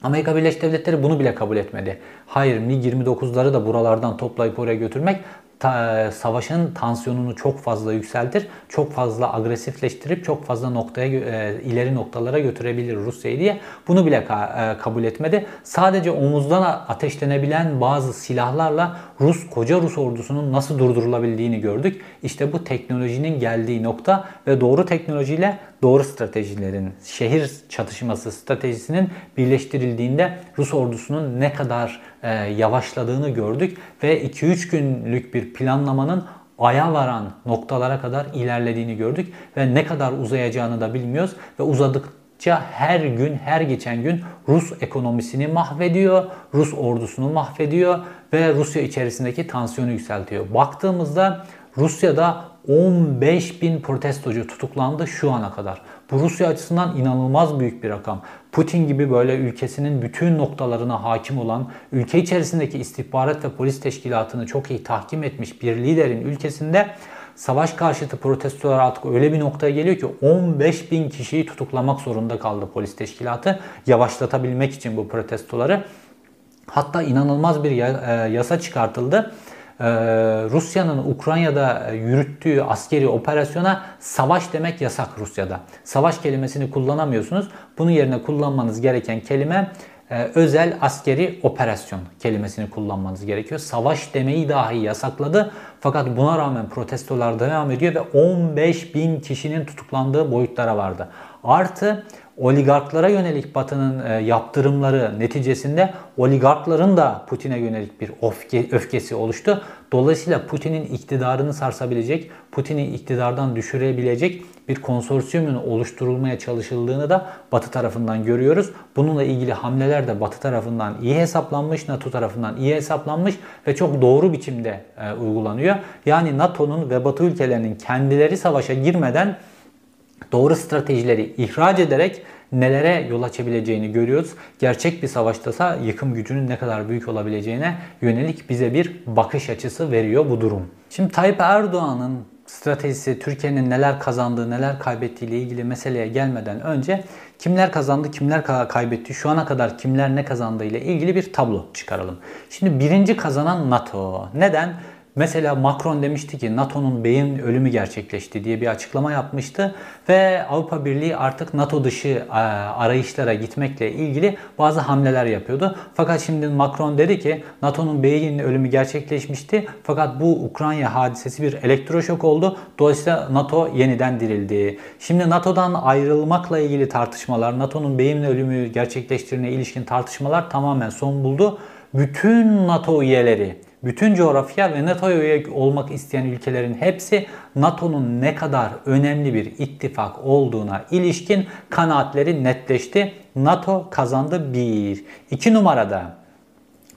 Amerika Birleşik Devletleri bunu bile kabul etmedi. Hayır MiG-29'ları da buralardan toplayıp oraya götürmek ta, savaşın tansiyonunu çok fazla yükseltir, çok fazla agresifleştirip çok fazla noktaya e, ileri noktalara götürebilir Rusya'yı diye bunu bile ka, e, kabul etmedi. Sadece omuzdan ateşlenebilen bazı silahlarla Rus koca Rus ordusunun nasıl durdurulabildiğini gördük. İşte bu teknolojinin geldiği nokta ve doğru teknolojiyle doğru stratejilerin, şehir çatışması stratejisinin birleştirildiğinde Rus ordusunun ne kadar e, yavaşladığını gördük ve 2-3 günlük bir planlamanın aya varan noktalara kadar ilerlediğini gördük ve ne kadar uzayacağını da bilmiyoruz ve uzadık her gün her geçen gün Rus ekonomisini mahvediyor, Rus ordusunu mahvediyor ve Rusya içerisindeki tansiyonu yükseltiyor. Baktığımızda Rusya'da 15 bin protestocu tutuklandı şu ana kadar. Bu Rusya açısından inanılmaz büyük bir rakam. Putin gibi böyle ülkesinin bütün noktalarına hakim olan, ülke içerisindeki istihbarat ve polis teşkilatını çok iyi tahkim etmiş bir liderin ülkesinde savaş karşıtı protestolar artık öyle bir noktaya geliyor ki 15 bin kişiyi tutuklamak zorunda kaldı polis teşkilatı yavaşlatabilmek için bu protestoları. Hatta inanılmaz bir e, yasa çıkartıldı. Ee, Rusya'nın Ukrayna'da yürüttüğü askeri operasyona savaş demek yasak Rusya'da. Savaş kelimesini kullanamıyorsunuz. Bunun yerine kullanmanız gereken kelime e, özel askeri operasyon kelimesini kullanmanız gerekiyor. Savaş demeyi dahi yasakladı. Fakat buna rağmen protestolar devam ediyor ve 15 bin kişinin tutuklandığı boyutlara vardı. Artı oligarklara yönelik Batı'nın e, yaptırımları neticesinde oligarkların da Putin'e yönelik bir öfke, öfkesi oluştu. Dolayısıyla Putin'in iktidarını sarsabilecek, Putin'i iktidardan düşürebilecek bir konsorsiyumun oluşturulmaya çalışıldığını da Batı tarafından görüyoruz. Bununla ilgili hamleler de Batı tarafından iyi hesaplanmış, NATO tarafından iyi hesaplanmış ve çok doğru biçimde e, uygulanıyor. Yani NATO'nun ve Batı ülkelerinin kendileri savaşa girmeden doğru stratejileri ihraç ederek nelere yol açabileceğini görüyoruz. Gerçek bir savaştasa yıkım gücünün ne kadar büyük olabileceğine yönelik bize bir bakış açısı veriyor bu durum. Şimdi Tayyip Erdoğan'ın stratejisi Türkiye'nin neler kazandığı, neler kaybettiği ile ilgili meseleye gelmeden önce kimler kazandı, kimler kaybetti, şu ana kadar kimler ne kazandığı ile ilgili bir tablo çıkaralım. Şimdi birinci kazanan NATO. Neden? Mesela Macron demişti ki NATO'nun beyin ölümü gerçekleşti diye bir açıklama yapmıştı ve Avrupa Birliği artık NATO dışı e, arayışlara gitmekle ilgili bazı hamleler yapıyordu. Fakat şimdi Macron dedi ki NATO'nun beyin ölümü gerçekleşmişti fakat bu Ukrayna hadisesi bir elektroşok oldu. Dolayısıyla NATO yeniden dirildi. Şimdi NATO'dan ayrılmakla ilgili tartışmalar, NATO'nun beyin ölümü gerçekleştirine ilişkin tartışmalar tamamen son buldu. Bütün NATO üyeleri bütün coğrafya ve NATO'ya üye olmak isteyen ülkelerin hepsi NATO'nun ne kadar önemli bir ittifak olduğuna ilişkin kanaatleri netleşti. NATO kazandı bir. İki numarada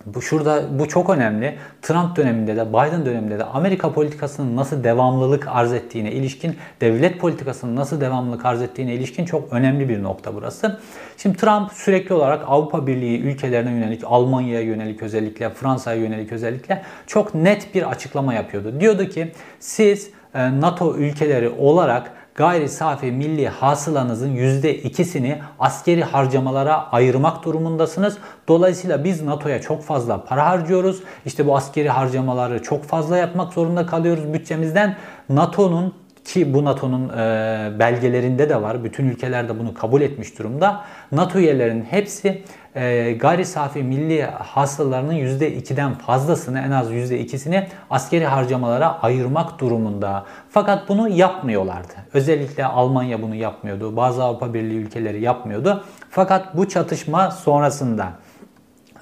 bu şurada bu çok önemli. Trump döneminde de Biden döneminde de Amerika politikasının nasıl devamlılık arz ettiğine ilişkin, devlet politikasının nasıl devamlılık arz ettiğine ilişkin çok önemli bir nokta burası. Şimdi Trump sürekli olarak Avrupa Birliği ülkelerine yönelik, Almanya'ya yönelik özellikle, Fransa'ya yönelik özellikle çok net bir açıklama yapıyordu. Diyordu ki siz e, NATO ülkeleri olarak gayri safi milli hasılanızın %2'sini askeri harcamalara ayırmak durumundasınız. Dolayısıyla biz NATO'ya çok fazla para harcıyoruz. İşte bu askeri harcamaları çok fazla yapmak zorunda kalıyoruz bütçemizden. NATO'nun ki bu NATO'nun e, belgelerinde de var. Bütün ülkeler de bunu kabul etmiş durumda. NATO üyelerinin hepsi e, gayri safi milli hasılarının %2'den fazlasını en az %2'sini askeri harcamalara ayırmak durumunda. Fakat bunu yapmıyorlardı. Özellikle Almanya bunu yapmıyordu. Bazı Avrupa Birliği ülkeleri yapmıyordu. Fakat bu çatışma sonrasında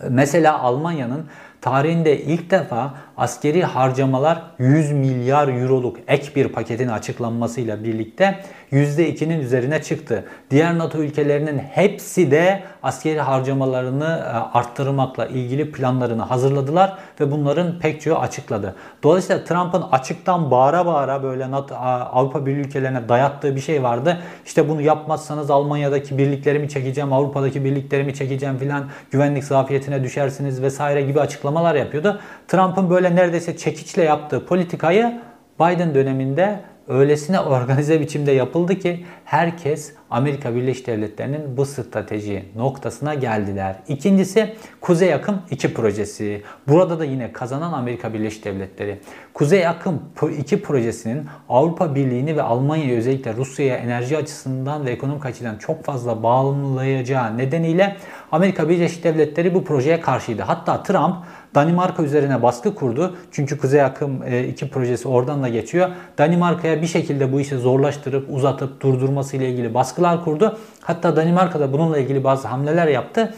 mesela Almanya'nın tarihinde ilk defa askeri harcamalar 100 milyar euroluk ek bir paketin açıklanmasıyla birlikte %2'nin üzerine çıktı. Diğer NATO ülkelerinin hepsi de askeri harcamalarını e, arttırmakla ilgili planlarını hazırladılar ve bunların pek çoğu açıkladı. Dolayısıyla Trump'ın açıktan bağıra bağıra böyle NATO, Avrupa Birliği ülkelerine dayattığı bir şey vardı. İşte bunu yapmazsanız Almanya'daki birliklerimi çekeceğim, Avrupa'daki birliklerimi çekeceğim filan güvenlik zafiyetine düşersiniz vesaire gibi açıklamalar yapıyordu. Trump'ın böyle neredeyse çekiçle yaptığı politikayı Biden döneminde öylesine organize biçimde yapıldı ki herkes Amerika Birleşik Devletleri'nin bu strateji noktasına geldiler. İkincisi Kuzey Akım 2 projesi. Burada da yine kazanan Amerika Birleşik Devletleri. Kuzey Akım 2 projesinin Avrupa Birliği'ni ve Almanya'yı özellikle Rusya'ya enerji açısından ve ekonomik açıdan çok fazla bağımlayacağı nedeniyle Amerika Birleşik Devletleri bu projeye karşıydı. Hatta Trump Danimarka üzerine baskı kurdu. Çünkü Kuzey Akım 2 e, projesi oradan da geçiyor. Danimarka'ya bir şekilde bu işi zorlaştırıp uzatıp durdurması ile ilgili baskılar kurdu. Hatta Danimarka da bununla ilgili bazı hamleler yaptı.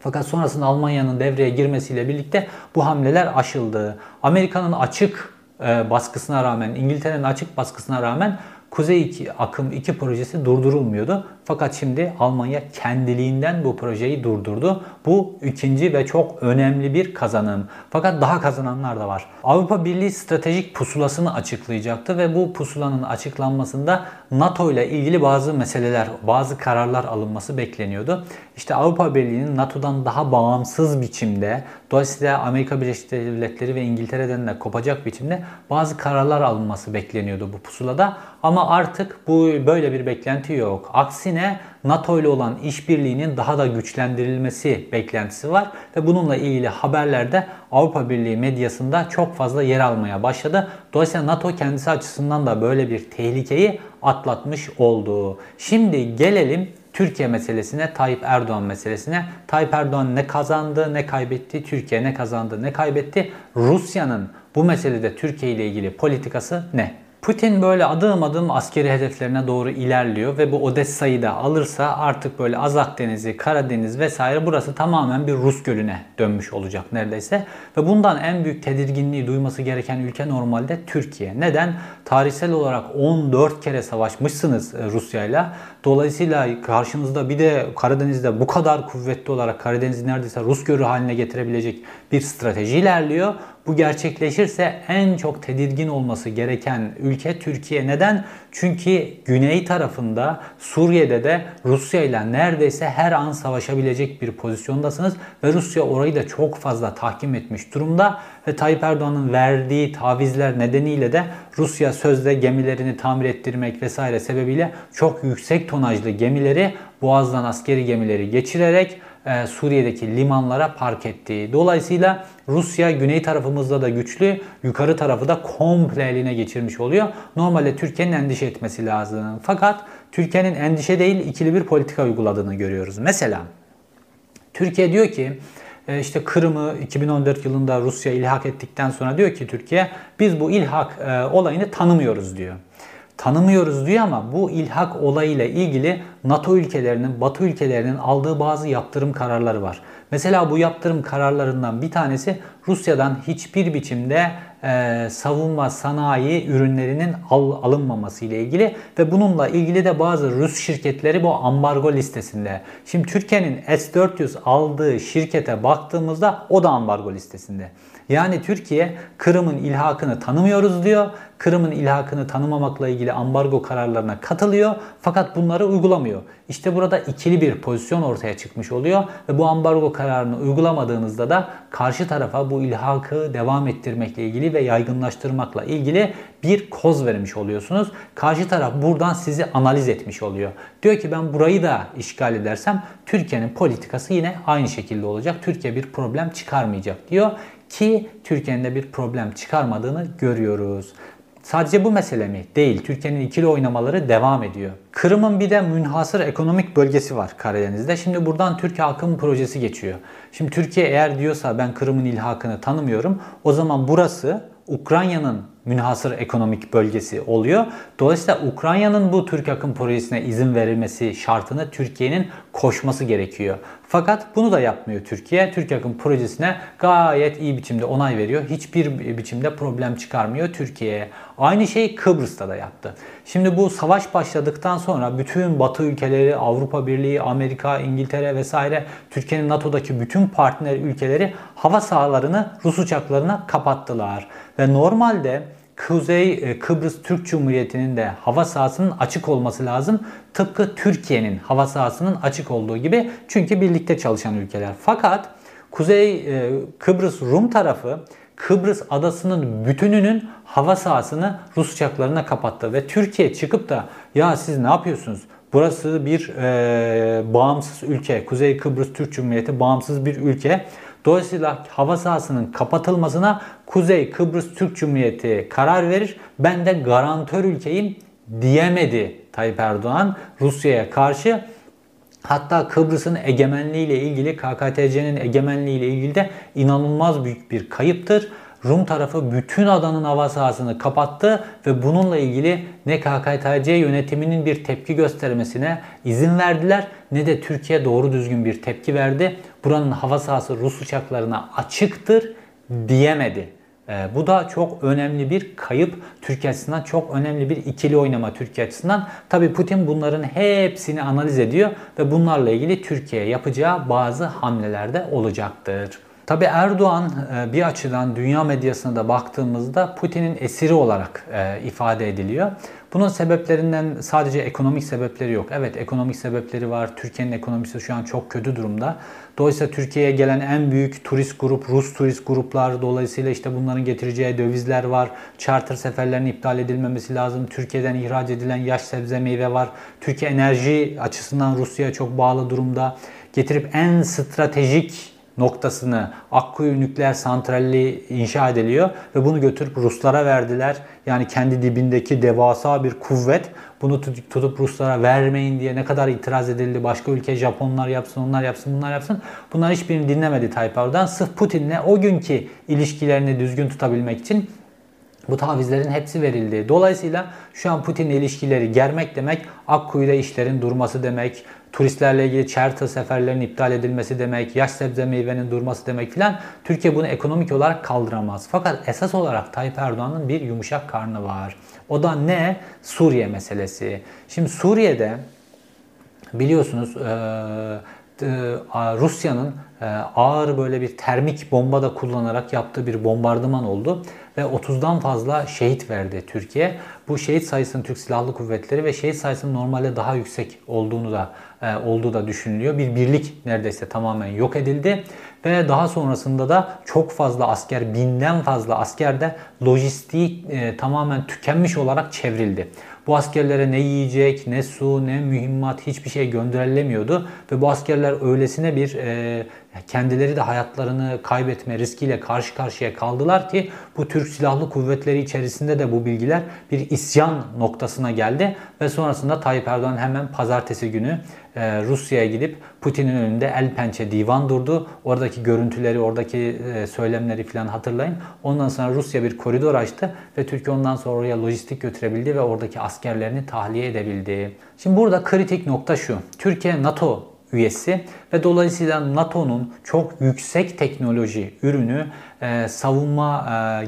Fakat sonrasında Almanya'nın devreye girmesiyle birlikte bu hamleler aşıldı. Amerika'nın açık e, baskısına rağmen, İngiltere'nin açık baskısına rağmen Kuzey 2 akım 2 projesi durdurulmuyordu. Fakat şimdi Almanya kendiliğinden bu projeyi durdurdu. Bu ikinci ve çok önemli bir kazanım. Fakat daha kazananlar da var. Avrupa Birliği stratejik pusulasını açıklayacaktı ve bu pusulanın açıklanmasında NATO ile ilgili bazı meseleler, bazı kararlar alınması bekleniyordu. İşte Avrupa Birliği'nin NATO'dan daha bağımsız biçimde, dolayısıyla Amerika Birleşik Devletleri ve İngiltere'den de kopacak biçimde bazı kararlar alınması bekleniyordu bu pusulada. Ama artık bu böyle bir beklenti yok. Aksine NATO ile olan işbirliğinin daha da güçlendirilmesi beklentisi var ve bununla ilgili haberlerde Avrupa Birliği medyasında çok fazla yer almaya başladı. Dolayısıyla NATO kendisi açısından da böyle bir tehlikeyi atlatmış oldu. Şimdi gelelim Türkiye meselesine, Tayyip Erdoğan meselesine. Tayyip Erdoğan ne kazandı, ne kaybetti, Türkiye ne kazandı, ne kaybetti. Rusya'nın bu meselede Türkiye ile ilgili politikası ne? Putin böyle adım adım askeri hedeflerine doğru ilerliyor ve bu Odessa'yı da alırsa artık böyle Azak Denizi, Karadeniz vesaire burası tamamen bir Rus gölüne dönmüş olacak neredeyse. Ve bundan en büyük tedirginliği duyması gereken ülke normalde Türkiye. Neden? Tarihsel olarak 14 kere savaşmışsınız e, Rusya'yla. Dolayısıyla karşınızda bir de Karadeniz'de bu kadar kuvvetli olarak Karadeniz'i neredeyse Rus gölü haline getirebilecek bir strateji ilerliyor. Bu gerçekleşirse en çok tedirgin olması gereken ülke Türkiye. Neden? Çünkü güney tarafında Suriye'de de Rusya ile neredeyse her an savaşabilecek bir pozisyondasınız ve Rusya orayı da çok fazla tahkim etmiş durumda ve Tayyip Erdoğan'ın verdiği tavizler nedeniyle de Rusya sözde gemilerini tamir ettirmek vesaire sebebiyle çok yüksek tonajlı gemileri Boğaz'dan askeri gemileri geçirerek e, Suriye'deki limanlara park etti. Dolayısıyla Rusya güney tarafımızda da güçlü, yukarı tarafı da komple eline geçirmiş oluyor. Normalde Türkiye'nin endişe etmesi lazım. Fakat Türkiye'nin endişe değil ikili bir politika uyguladığını görüyoruz. Mesela Türkiye diyor ki e, işte Kırım'ı 2014 yılında Rusya ilhak ettikten sonra diyor ki Türkiye biz bu ilhak e, olayını tanımıyoruz diyor tanımıyoruz diyor ama bu ilhak olayıyla ilgili NATO ülkelerinin, Batı ülkelerinin aldığı bazı yaptırım kararları var. Mesela bu yaptırım kararlarından bir tanesi Rusya'dan hiçbir biçimde e, savunma sanayi ürünlerinin al, alınmaması ile ilgili ve bununla ilgili de bazı Rus şirketleri bu ambargo listesinde. Şimdi Türkiye'nin S-400 aldığı şirkete baktığımızda o da ambargo listesinde. Yani Türkiye Kırım'ın ilhakını tanımıyoruz diyor. Kırım'ın ilhakını tanımamakla ilgili ambargo kararlarına katılıyor fakat bunları uygulamıyor. İşte burada ikili bir pozisyon ortaya çıkmış oluyor ve bu ambargo kararını uygulamadığınızda da karşı tarafa bu ilhakı devam ettirmekle ilgili ve yaygınlaştırmakla ilgili bir koz vermiş oluyorsunuz. Karşı taraf buradan sizi analiz etmiş oluyor. Diyor ki ben burayı da işgal edersem Türkiye'nin politikası yine aynı şekilde olacak. Türkiye bir problem çıkarmayacak diyor ki Türkiye'nin de bir problem çıkarmadığını görüyoruz. Sadece bu mesele mi? Değil. Türkiye'nin ikili oynamaları devam ediyor. Kırım'ın bir de münhasır ekonomik bölgesi var Karadeniz'de. Şimdi buradan Türkiye Akım projesi geçiyor. Şimdi Türkiye eğer diyorsa ben Kırım'ın ilhakını tanımıyorum. O zaman burası Ukrayna'nın münhasır ekonomik bölgesi oluyor. Dolayısıyla Ukrayna'nın bu Türk akım projesine izin verilmesi şartını Türkiye'nin koşması gerekiyor. Fakat bunu da yapmıyor Türkiye. Türk akım projesine gayet iyi biçimde onay veriyor. Hiçbir biçimde problem çıkarmıyor Türkiye'ye. Aynı şey Kıbrıs'ta da yaptı. Şimdi bu savaş başladıktan sonra bütün Batı ülkeleri, Avrupa Birliği, Amerika, İngiltere vesaire Türkiye'nin NATO'daki bütün partner ülkeleri hava sahalarını Rus uçaklarına kapattılar. Ve normalde Kuzey e, Kıbrıs Türk Cumhuriyeti'nin de hava sahasının açık olması lazım. Tıpkı Türkiye'nin hava sahasının açık olduğu gibi. Çünkü birlikte çalışan ülkeler. Fakat Kuzey e, Kıbrıs Rum tarafı Kıbrıs adasının bütününün hava sahasını Rus uçaklarına kapattı ve Türkiye çıkıp da ya siz ne yapıyorsunuz? Burası bir e, bağımsız ülke. Kuzey Kıbrıs Türk Cumhuriyeti bağımsız bir ülke. Dolayısıyla hava sahasının kapatılmasına Kuzey Kıbrıs Türk Cumhuriyeti karar verir. Ben de garantör ülkeyim diyemedi Tayyip Erdoğan Rusya'ya karşı. Hatta Kıbrıs'ın egemenliği ile ilgili KKTC'nin egemenliği ile ilgili de inanılmaz büyük bir kayıptır. Rum tarafı bütün adanın hava sahasını kapattı ve bununla ilgili ne KKTC yönetiminin bir tepki göstermesine izin verdiler ne de Türkiye doğru düzgün bir tepki verdi. Buranın hava sahası Rus uçaklarına açıktır diyemedi. E, bu da çok önemli bir kayıp Türkiye açısından. Çok önemli bir ikili oynama Türkiye açısından. Tabi Putin bunların hepsini analiz ediyor ve bunlarla ilgili Türkiye'ye yapacağı bazı hamlelerde olacaktır. Tabi Erdoğan e, bir açıdan dünya medyasına da baktığımızda Putin'in esiri olarak e, ifade ediliyor. Bunun sebeplerinden sadece ekonomik sebepleri yok. Evet ekonomik sebepleri var. Türkiye'nin ekonomisi şu an çok kötü durumda. Dolayısıyla Türkiye'ye gelen en büyük turist grup Rus turist gruplar. Dolayısıyla işte bunların getireceği dövizler var. Charter seferlerin iptal edilmemesi lazım. Türkiye'den ihraç edilen yaş sebze meyve var. Türkiye enerji açısından Rusya'ya çok bağlı durumda. Getirip en stratejik noktasını Akkuyu nükleer santrali inşa ediliyor ve bunu götürüp Ruslara verdiler. Yani kendi dibindeki devasa bir kuvvet bunu tutup Ruslara vermeyin diye ne kadar itiraz edildi. Başka ülke Japonlar yapsın, onlar yapsın, bunlar yapsın. Bunlar hiçbirini dinlemedi Tayyip Erdoğan. Sırf Putin'le o günkü ilişkilerini düzgün tutabilmek için bu tavizlerin hepsi verildi. Dolayısıyla şu an Putin'le ilişkileri germek demek, Akkuyu'da işlerin durması demek, turistlerle ilgili charter seferlerin iptal edilmesi demek, yaş sebze meyvenin durması demek filan. Türkiye bunu ekonomik olarak kaldıramaz. Fakat esas olarak Tayyip Erdoğan'ın bir yumuşak karnı var. O da ne? Suriye meselesi. Şimdi Suriye'de biliyorsunuz Rusya'nın ağır böyle bir termik bomba da kullanarak yaptığı bir bombardıman oldu ve 30'dan fazla şehit verdi Türkiye. Bu şehit sayısının Türk Silahlı Kuvvetleri ve şehit sayısının normalde daha yüksek olduğunu da e, olduğu da düşünülüyor. Bir birlik neredeyse tamamen yok edildi ve daha sonrasında da çok fazla asker, binden fazla asker de lojistiği e, tamamen tükenmiş olarak çevrildi. Bu askerlere ne yiyecek, ne su, ne mühimmat hiçbir şey gönderilemiyordu ve bu askerler öylesine bir e, kendileri de hayatlarını kaybetme riskiyle karşı karşıya kaldılar ki bu Türk Silahlı Kuvvetleri içerisinde de bu bilgiler bir isyan noktasına geldi ve sonrasında Tayyip Erdoğan hemen pazartesi günü e, Rusya'ya gidip Putin'in önünde el pençe divan durdu. Oradaki görüntüleri, oradaki e, söylemleri falan hatırlayın. Ondan sonra Rusya bir koridor açtı ve Türkiye ondan sonra oraya lojistik götürebildi ve oradaki askerlerini tahliye edebildi. Şimdi burada kritik nokta şu. Türkiye NATO üyesi ve dolayısıyla NATO'nun çok yüksek teknoloji ürünü e, savunma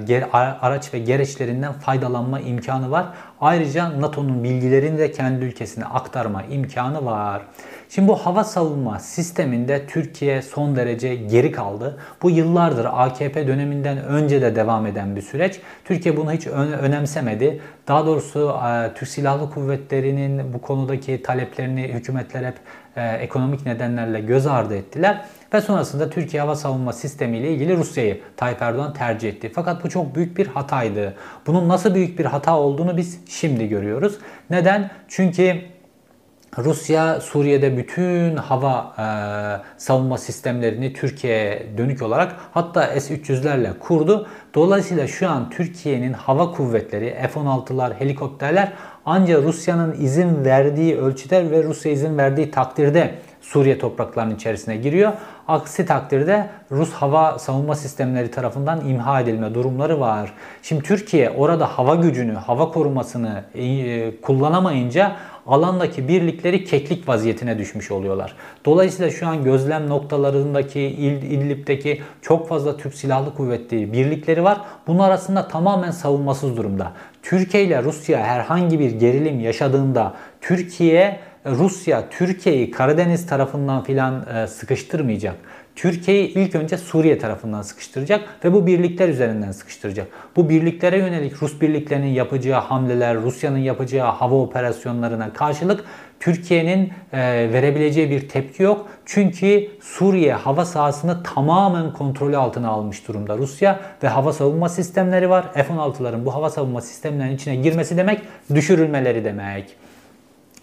e, araç ve gereçlerinden faydalanma imkanı var. Ayrıca NATO'nun bilgilerini de kendi ülkesine aktarma imkanı var. Şimdi bu hava savunma sisteminde Türkiye son derece geri kaldı. Bu yıllardır AKP döneminden önce de devam eden bir süreç. Türkiye bunu hiç önemsemedi. Daha doğrusu e, Türk Silahlı Kuvvetleri'nin bu konudaki taleplerini hükümetler hep e, ekonomik nedenlerle göz ardı ettiler. Ve sonrasında Türkiye hava savunma sistemi ile ilgili Rusya'yı Tayyip Erdoğan tercih etti. Fakat bu çok büyük bir hataydı. Bunun nasıl büyük bir hata olduğunu biz şimdi görüyoruz. Neden? Çünkü Rusya Suriye'de bütün hava e, savunma sistemlerini Türkiye'ye dönük olarak hatta S-300'lerle kurdu. Dolayısıyla şu an Türkiye'nin hava kuvvetleri, F-16'lar, helikopterler ancak Rusya'nın izin verdiği ölçüde ve Rusya izin verdiği takdirde Suriye topraklarının içerisine giriyor. Aksi takdirde Rus hava savunma sistemleri tarafından imha edilme durumları var. Şimdi Türkiye orada hava gücünü, hava korumasını e, kullanamayınca alandaki birlikleri keklik vaziyetine düşmüş oluyorlar. Dolayısıyla şu an gözlem noktalarındaki İl, İdlib'deki çok fazla Türk Silahlı Kuvvetleri birlikleri var. Bunun arasında tamamen savunmasız durumda. Türkiye ile Rusya herhangi bir gerilim yaşadığında Türkiye Rusya Türkiye'yi Karadeniz tarafından filan e, sıkıştırmayacak. Türkiye'yi ilk önce Suriye tarafından sıkıştıracak ve bu birlikler üzerinden sıkıştıracak. Bu birliklere yönelik Rus birliklerinin yapacağı hamleler, Rusya'nın yapacağı hava operasyonlarına karşılık Türkiye'nin e, verebileceği bir tepki yok. Çünkü Suriye hava sahasını tamamen kontrolü altına almış durumda Rusya ve hava savunma sistemleri var. F-16'ların bu hava savunma sistemlerinin içine girmesi demek düşürülmeleri demek.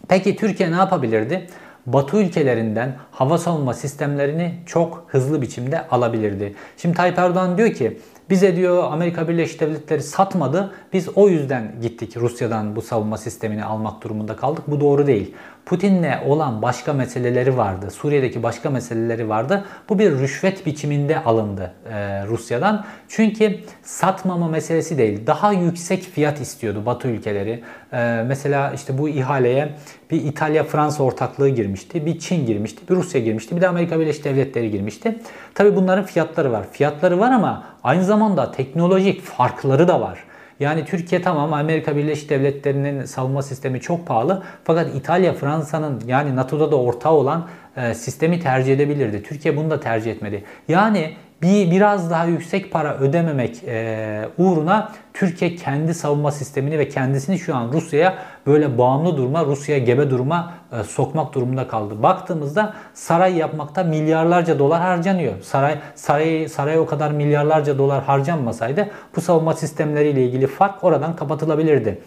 Peki Türkiye ne yapabilirdi? Batı ülkelerinden hava savunma sistemlerini çok hızlı biçimde alabilirdi. Şimdi Tayyip Erdoğan diyor ki bize diyor Amerika Birleşik Devletleri satmadı. Biz o yüzden gittik Rusya'dan bu savunma sistemini almak durumunda kaldık. Bu doğru değil. Putin'le olan başka meseleleri vardı. Suriye'deki başka meseleleri vardı. Bu bir rüşvet biçiminde alındı e, Rusya'dan. Çünkü satmama meselesi değil. Daha yüksek fiyat istiyordu Batı ülkeleri. E, mesela işte bu ihaleye bir İtalya-Fransa ortaklığı girmişti. Bir Çin girmişti. Bir Rusya girmişti. Bir de Amerika Birleşik Devletleri girmişti. Tabi bunların fiyatları var. Fiyatları var ama aynı zamanda teknolojik farkları da var. Yani Türkiye tamam Amerika Birleşik Devletleri'nin savunma sistemi çok pahalı. Fakat İtalya, Fransa'nın yani NATO'da da ortağı olan e, sistemi tercih edebilirdi. Türkiye bunu da tercih etmedi. Yani bir biraz daha yüksek para ödememek e, uğruna Türkiye kendi savunma sistemini ve kendisini şu an Rusya'ya böyle bağımlı duruma, Rusya'ya gebe duruma e, sokmak durumunda kaldı. Baktığımızda saray yapmakta milyarlarca dolar harcanıyor. Saray saray saray o kadar milyarlarca dolar harcanmasaydı bu savunma sistemleriyle ilgili fark oradan kapatılabilirdi.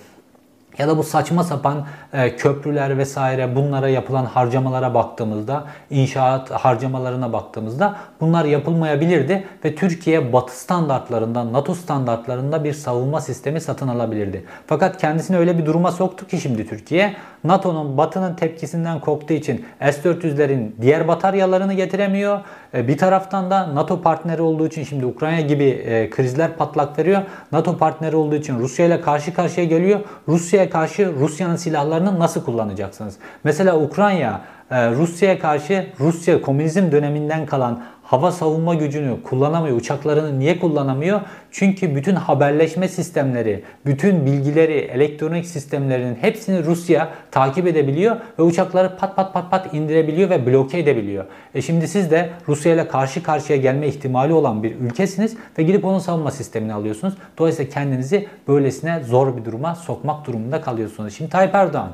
Ya da bu saçma sapan e, köprüler vesaire bunlara yapılan harcamalara baktığımızda, inşaat harcamalarına baktığımızda bunlar yapılmayabilirdi ve Türkiye Batı standartlarında, NATO standartlarında bir savunma sistemi satın alabilirdi. Fakat kendisini öyle bir duruma soktu ki şimdi Türkiye, NATO'nun Batı'nın tepkisinden korktuğu için S-400'lerin diğer bataryalarını getiremiyor. E, bir taraftan da NATO partneri olduğu için şimdi Ukrayna gibi e, krizler patlak veriyor. NATO partneri olduğu için Rusya ile karşı karşıya geliyor. Rusya'ya karşı Rusya'nın silahlarını nasıl kullanacaksınız? Mesela Ukrayna e, Rusya'ya karşı Rusya komünizm döneminden kalan hava savunma gücünü kullanamıyor. Uçaklarını niye kullanamıyor? Çünkü bütün haberleşme sistemleri, bütün bilgileri, elektronik sistemlerinin hepsini Rusya takip edebiliyor ve uçakları pat pat pat pat indirebiliyor ve bloke edebiliyor. E şimdi siz de Rusya ile karşı karşıya gelme ihtimali olan bir ülkesiniz ve gidip onun savunma sistemini alıyorsunuz. Dolayısıyla kendinizi böylesine zor bir duruma sokmak durumunda kalıyorsunuz. Şimdi Tayyip Erdoğan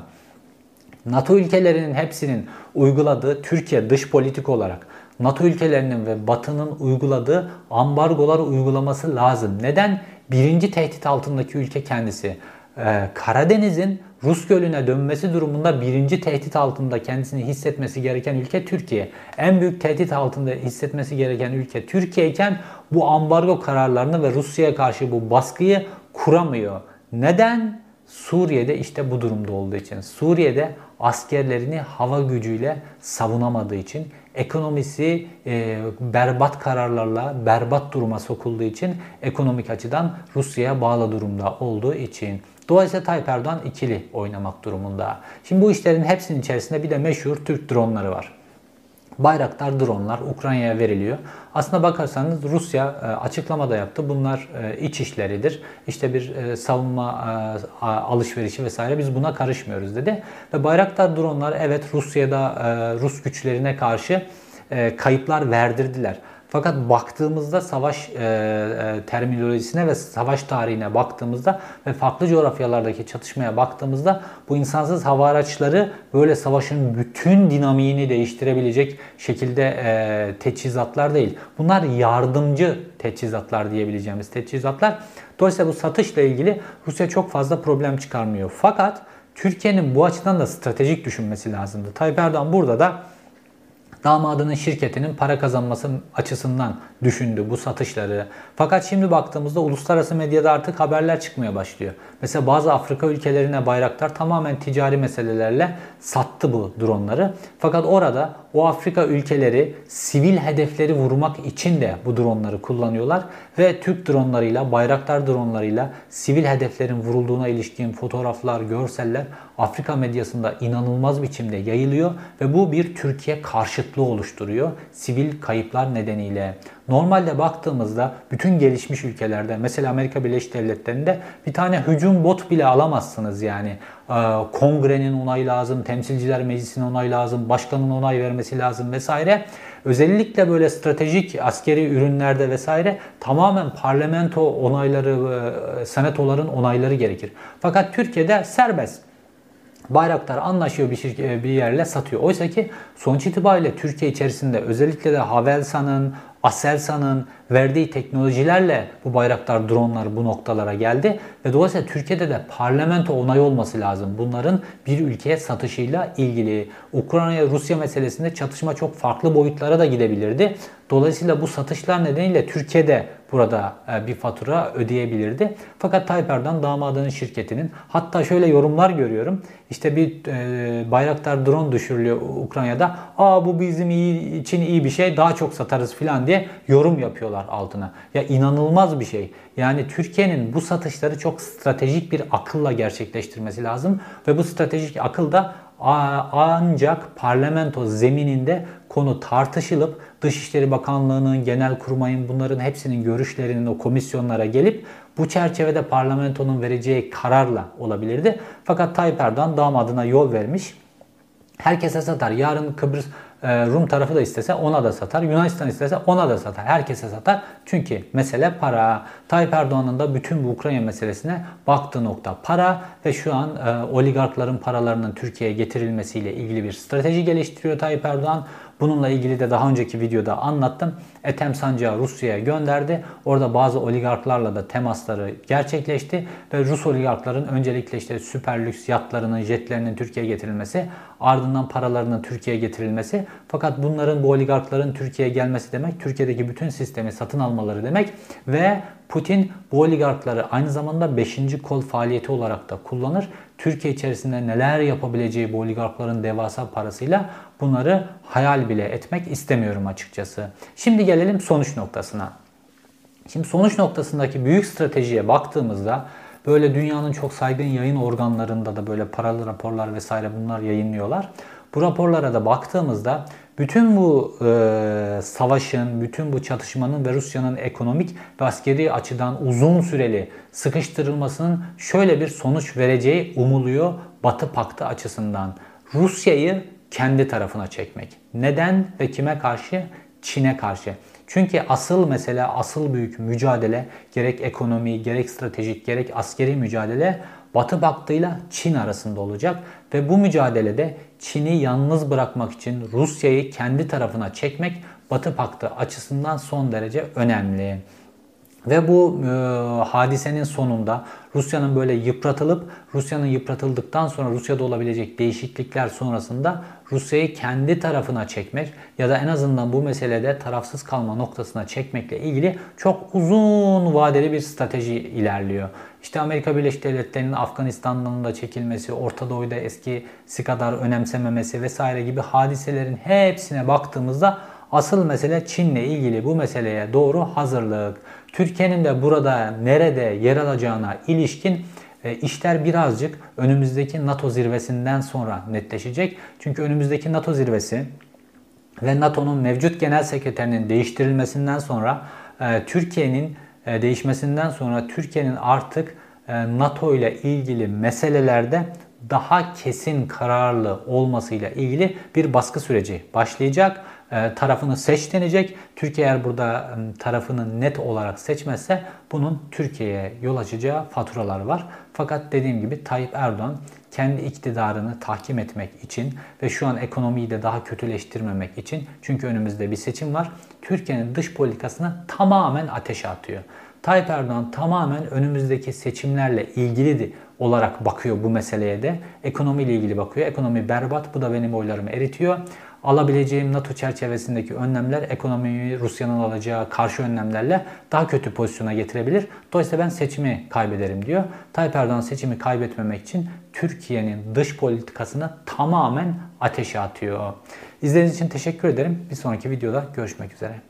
NATO ülkelerinin hepsinin uyguladığı Türkiye dış politik olarak NATO ülkelerinin ve Batı'nın uyguladığı ambargolar uygulaması lazım. Neden? Birinci tehdit altındaki ülke kendisi. Ee, Karadeniz'in Rus Gölü'ne dönmesi durumunda birinci tehdit altında kendisini hissetmesi gereken ülke Türkiye. En büyük tehdit altında hissetmesi gereken ülke Türkiye iken bu ambargo kararlarını ve Rusya'ya karşı bu baskıyı kuramıyor. Neden? Suriye'de işte bu durumda olduğu için. Suriye'de askerlerini hava gücüyle savunamadığı için ekonomisi e, berbat kararlarla berbat duruma sokulduğu için ekonomik açıdan Rusya'ya bağlı durumda olduğu için. Dolayısıyla Tayyip Erdoğan ikili oynamak durumunda. Şimdi bu işlerin hepsinin içerisinde bir de meşhur Türk dronları var. Bayraktar dronlar Ukrayna'ya veriliyor. Aslına bakarsanız Rusya e, açıklama da yaptı. Bunlar e, iç işleridir. İşte bir e, savunma alışverişi vesaire biz buna karışmıyoruz dedi. Ve Bayraktar dronlar evet Rusya'da Rus güçlerine karşı kayıplar verdirdiler. Fakat baktığımızda savaş e, e, terminolojisine ve savaş tarihine baktığımızda ve farklı coğrafyalardaki çatışmaya baktığımızda bu insansız hava araçları böyle savaşın bütün dinamiğini değiştirebilecek şekilde e, teçhizatlar değil. Bunlar yardımcı teçhizatlar diyebileceğimiz teçhizatlar. Dolayısıyla bu satışla ilgili Rusya çok fazla problem çıkarmıyor. Fakat Türkiye'nin bu açıdan da stratejik düşünmesi lazımdı. Tayyip Erdoğan burada da damadının şirketinin para kazanması açısından düşündü bu satışları. Fakat şimdi baktığımızda uluslararası medyada artık haberler çıkmaya başlıyor. Mesela bazı Afrika ülkelerine bayraklar tamamen ticari meselelerle sattı bu dronları. Fakat orada o Afrika ülkeleri sivil hedefleri vurmak için de bu dronları kullanıyorlar ve Türk dronlarıyla, bayraktar dronlarıyla sivil hedeflerin vurulduğuna ilişkin fotoğraflar, görseller Afrika medyasında inanılmaz biçimde yayılıyor ve bu bir Türkiye karşıtlığı oluşturuyor sivil kayıplar nedeniyle. Normalde baktığımızda bütün gelişmiş ülkelerde mesela Amerika Birleşik Devletleri'nde bir tane hücum bot bile alamazsınız yani. Ee, kongrenin onayı lazım, temsilciler meclisinin onayı lazım, başkanın onay vermesi lazım vesaire. Özellikle böyle stratejik askeri ürünlerde vesaire tamamen parlamento onayları, e, senatoların onayları gerekir. Fakat Türkiye'de serbest. Bayraktar anlaşıyor bir şirket bir yerle satıyor. Oysa ki sonuç itibariyle Türkiye içerisinde özellikle de Havelsan'ın, Aselsan'ın verdiği teknolojilerle bu bayraktar dronlar bu noktalara geldi ve dolayısıyla Türkiye'de de parlamento onay olması lazım. Bunların bir ülkeye satışıyla ilgili. Ukrayna Rusya meselesinde çatışma çok farklı boyutlara da gidebilirdi. Dolayısıyla bu satışlar nedeniyle Türkiye'de burada e, bir fatura ödeyebilirdi. Fakat Tayyip Erdoğan damadının şirketinin hatta şöyle yorumlar görüyorum. İşte bir e, Bayraktar drone düşürülüyor Ukrayna'da. Aa bu bizim iyi, için iyi bir şey daha çok satarız falan diye yorum yapıyorlar altına. Ya inanılmaz bir şey. Yani Türkiye'nin bu satışları çok stratejik bir akılla gerçekleştirmesi lazım. Ve bu stratejik akıl da ancak parlamento zemininde konu tartışılıp Dışişleri Bakanlığı'nın, genel kurmayın bunların hepsinin görüşlerinin o komisyonlara gelip bu çerçevede parlamentonun vereceği kararla olabilirdi. Fakat Tayyip Erdoğan damadına yol vermiş. Herkese satar. Yarın Kıbrıs Rum tarafı da istese ona da satar. Yunanistan istese ona da satar. Herkese satar. Çünkü mesele para. Tayyip Erdoğan'ın da bütün bu Ukrayna meselesine baktığı nokta para ve şu an e, oligarkların paralarının Türkiye'ye getirilmesiyle ilgili bir strateji geliştiriyor Tayyip Erdoğan. Bununla ilgili de daha önceki videoda anlattım. Ethem Sancağı Rusya'ya gönderdi. Orada bazı oligarklarla da temasları gerçekleşti ve Rus oligarkların öncelikle işte süper lüks yatlarının, jetlerinin Türkiye'ye getirilmesi, ardından paralarının Türkiye'ye getirilmesi. Fakat bunların bu oligarkların Türkiye'ye gelmesi demek Türkiye'deki bütün sistemi satın almaları demek ve Putin bu oligarkları aynı zamanda 5. kol faaliyeti olarak da kullanır. Türkiye içerisinde neler yapabileceği bu oligarkların devasa parasıyla bunları hayal bile etmek istemiyorum açıkçası. Şimdi gelelim sonuç noktasına. Şimdi sonuç noktasındaki büyük stratejiye baktığımızda böyle dünyanın çok saygın yayın organlarında da böyle paralı raporlar vesaire bunlar yayınlıyorlar. Bu raporlara da baktığımızda bütün bu e, savaşın, bütün bu çatışmanın ve Rusya'nın ekonomik ve askeri açıdan uzun süreli sıkıştırılmasının şöyle bir sonuç vereceği umuluyor Batı Paktı açısından. Rusya'yı kendi tarafına çekmek. Neden ve kime karşı? Çin'e karşı. Çünkü asıl mesele, asıl büyük mücadele gerek ekonomi, gerek stratejik, gerek askeri mücadele Batı baktığıyla Çin arasında olacak ve bu mücadelede Çin'i yalnız bırakmak için Rusya'yı kendi tarafına çekmek Batı Paktı açısından son derece önemli. Ve bu e, hadisenin sonunda Rusya'nın böyle yıpratılıp Rusya'nın yıpratıldıktan sonra Rusya'da olabilecek değişiklikler sonrasında Rusya'yı kendi tarafına çekmek ya da en azından bu meselede tarafsız kalma noktasına çekmekle ilgili çok uzun vadeli bir strateji ilerliyor. İşte Amerika Birleşik Devletleri'nin Afganistan'dan da çekilmesi, Orta Doğu'da eskisi kadar önemsememesi vesaire gibi hadiselerin hepsine baktığımızda asıl mesele Çin'le ilgili bu meseleye doğru hazırlık. Türkiye'nin de burada nerede yer alacağına ilişkin e, işler birazcık önümüzdeki NATO zirvesinden sonra netleşecek. Çünkü önümüzdeki NATO zirvesi ve NATO'nun mevcut genel sekreterinin değiştirilmesinden sonra e, Türkiye'nin e, değişmesinden sonra Türkiye'nin artık NATO ile ilgili meselelerde daha kesin kararlı olmasıyla ilgili bir baskı süreci başlayacak. E, tarafını seç denecek. Türkiye eğer burada tarafını net olarak seçmezse bunun Türkiye'ye yol açacağı faturalar var. Fakat dediğim gibi Tayyip Erdoğan kendi iktidarını tahkim etmek için ve şu an ekonomiyi de daha kötüleştirmemek için çünkü önümüzde bir seçim var. Türkiye'nin dış politikasını tamamen ateşe atıyor. Tayyip Erdoğan tamamen önümüzdeki seçimlerle ilgili olarak bakıyor bu meseleye de. Ekonomiyle ilgili bakıyor. Ekonomi berbat. Bu da benim oylarımı eritiyor alabileceğim NATO çerçevesindeki önlemler ekonomiyi Rusya'nın alacağı karşı önlemlerle daha kötü pozisyona getirebilir. Dolayısıyla ben seçimi kaybederim diyor. Tayyip Erdoğan seçimi kaybetmemek için Türkiye'nin dış politikasını tamamen ateşe atıyor. İzlediğiniz için teşekkür ederim. Bir sonraki videoda görüşmek üzere.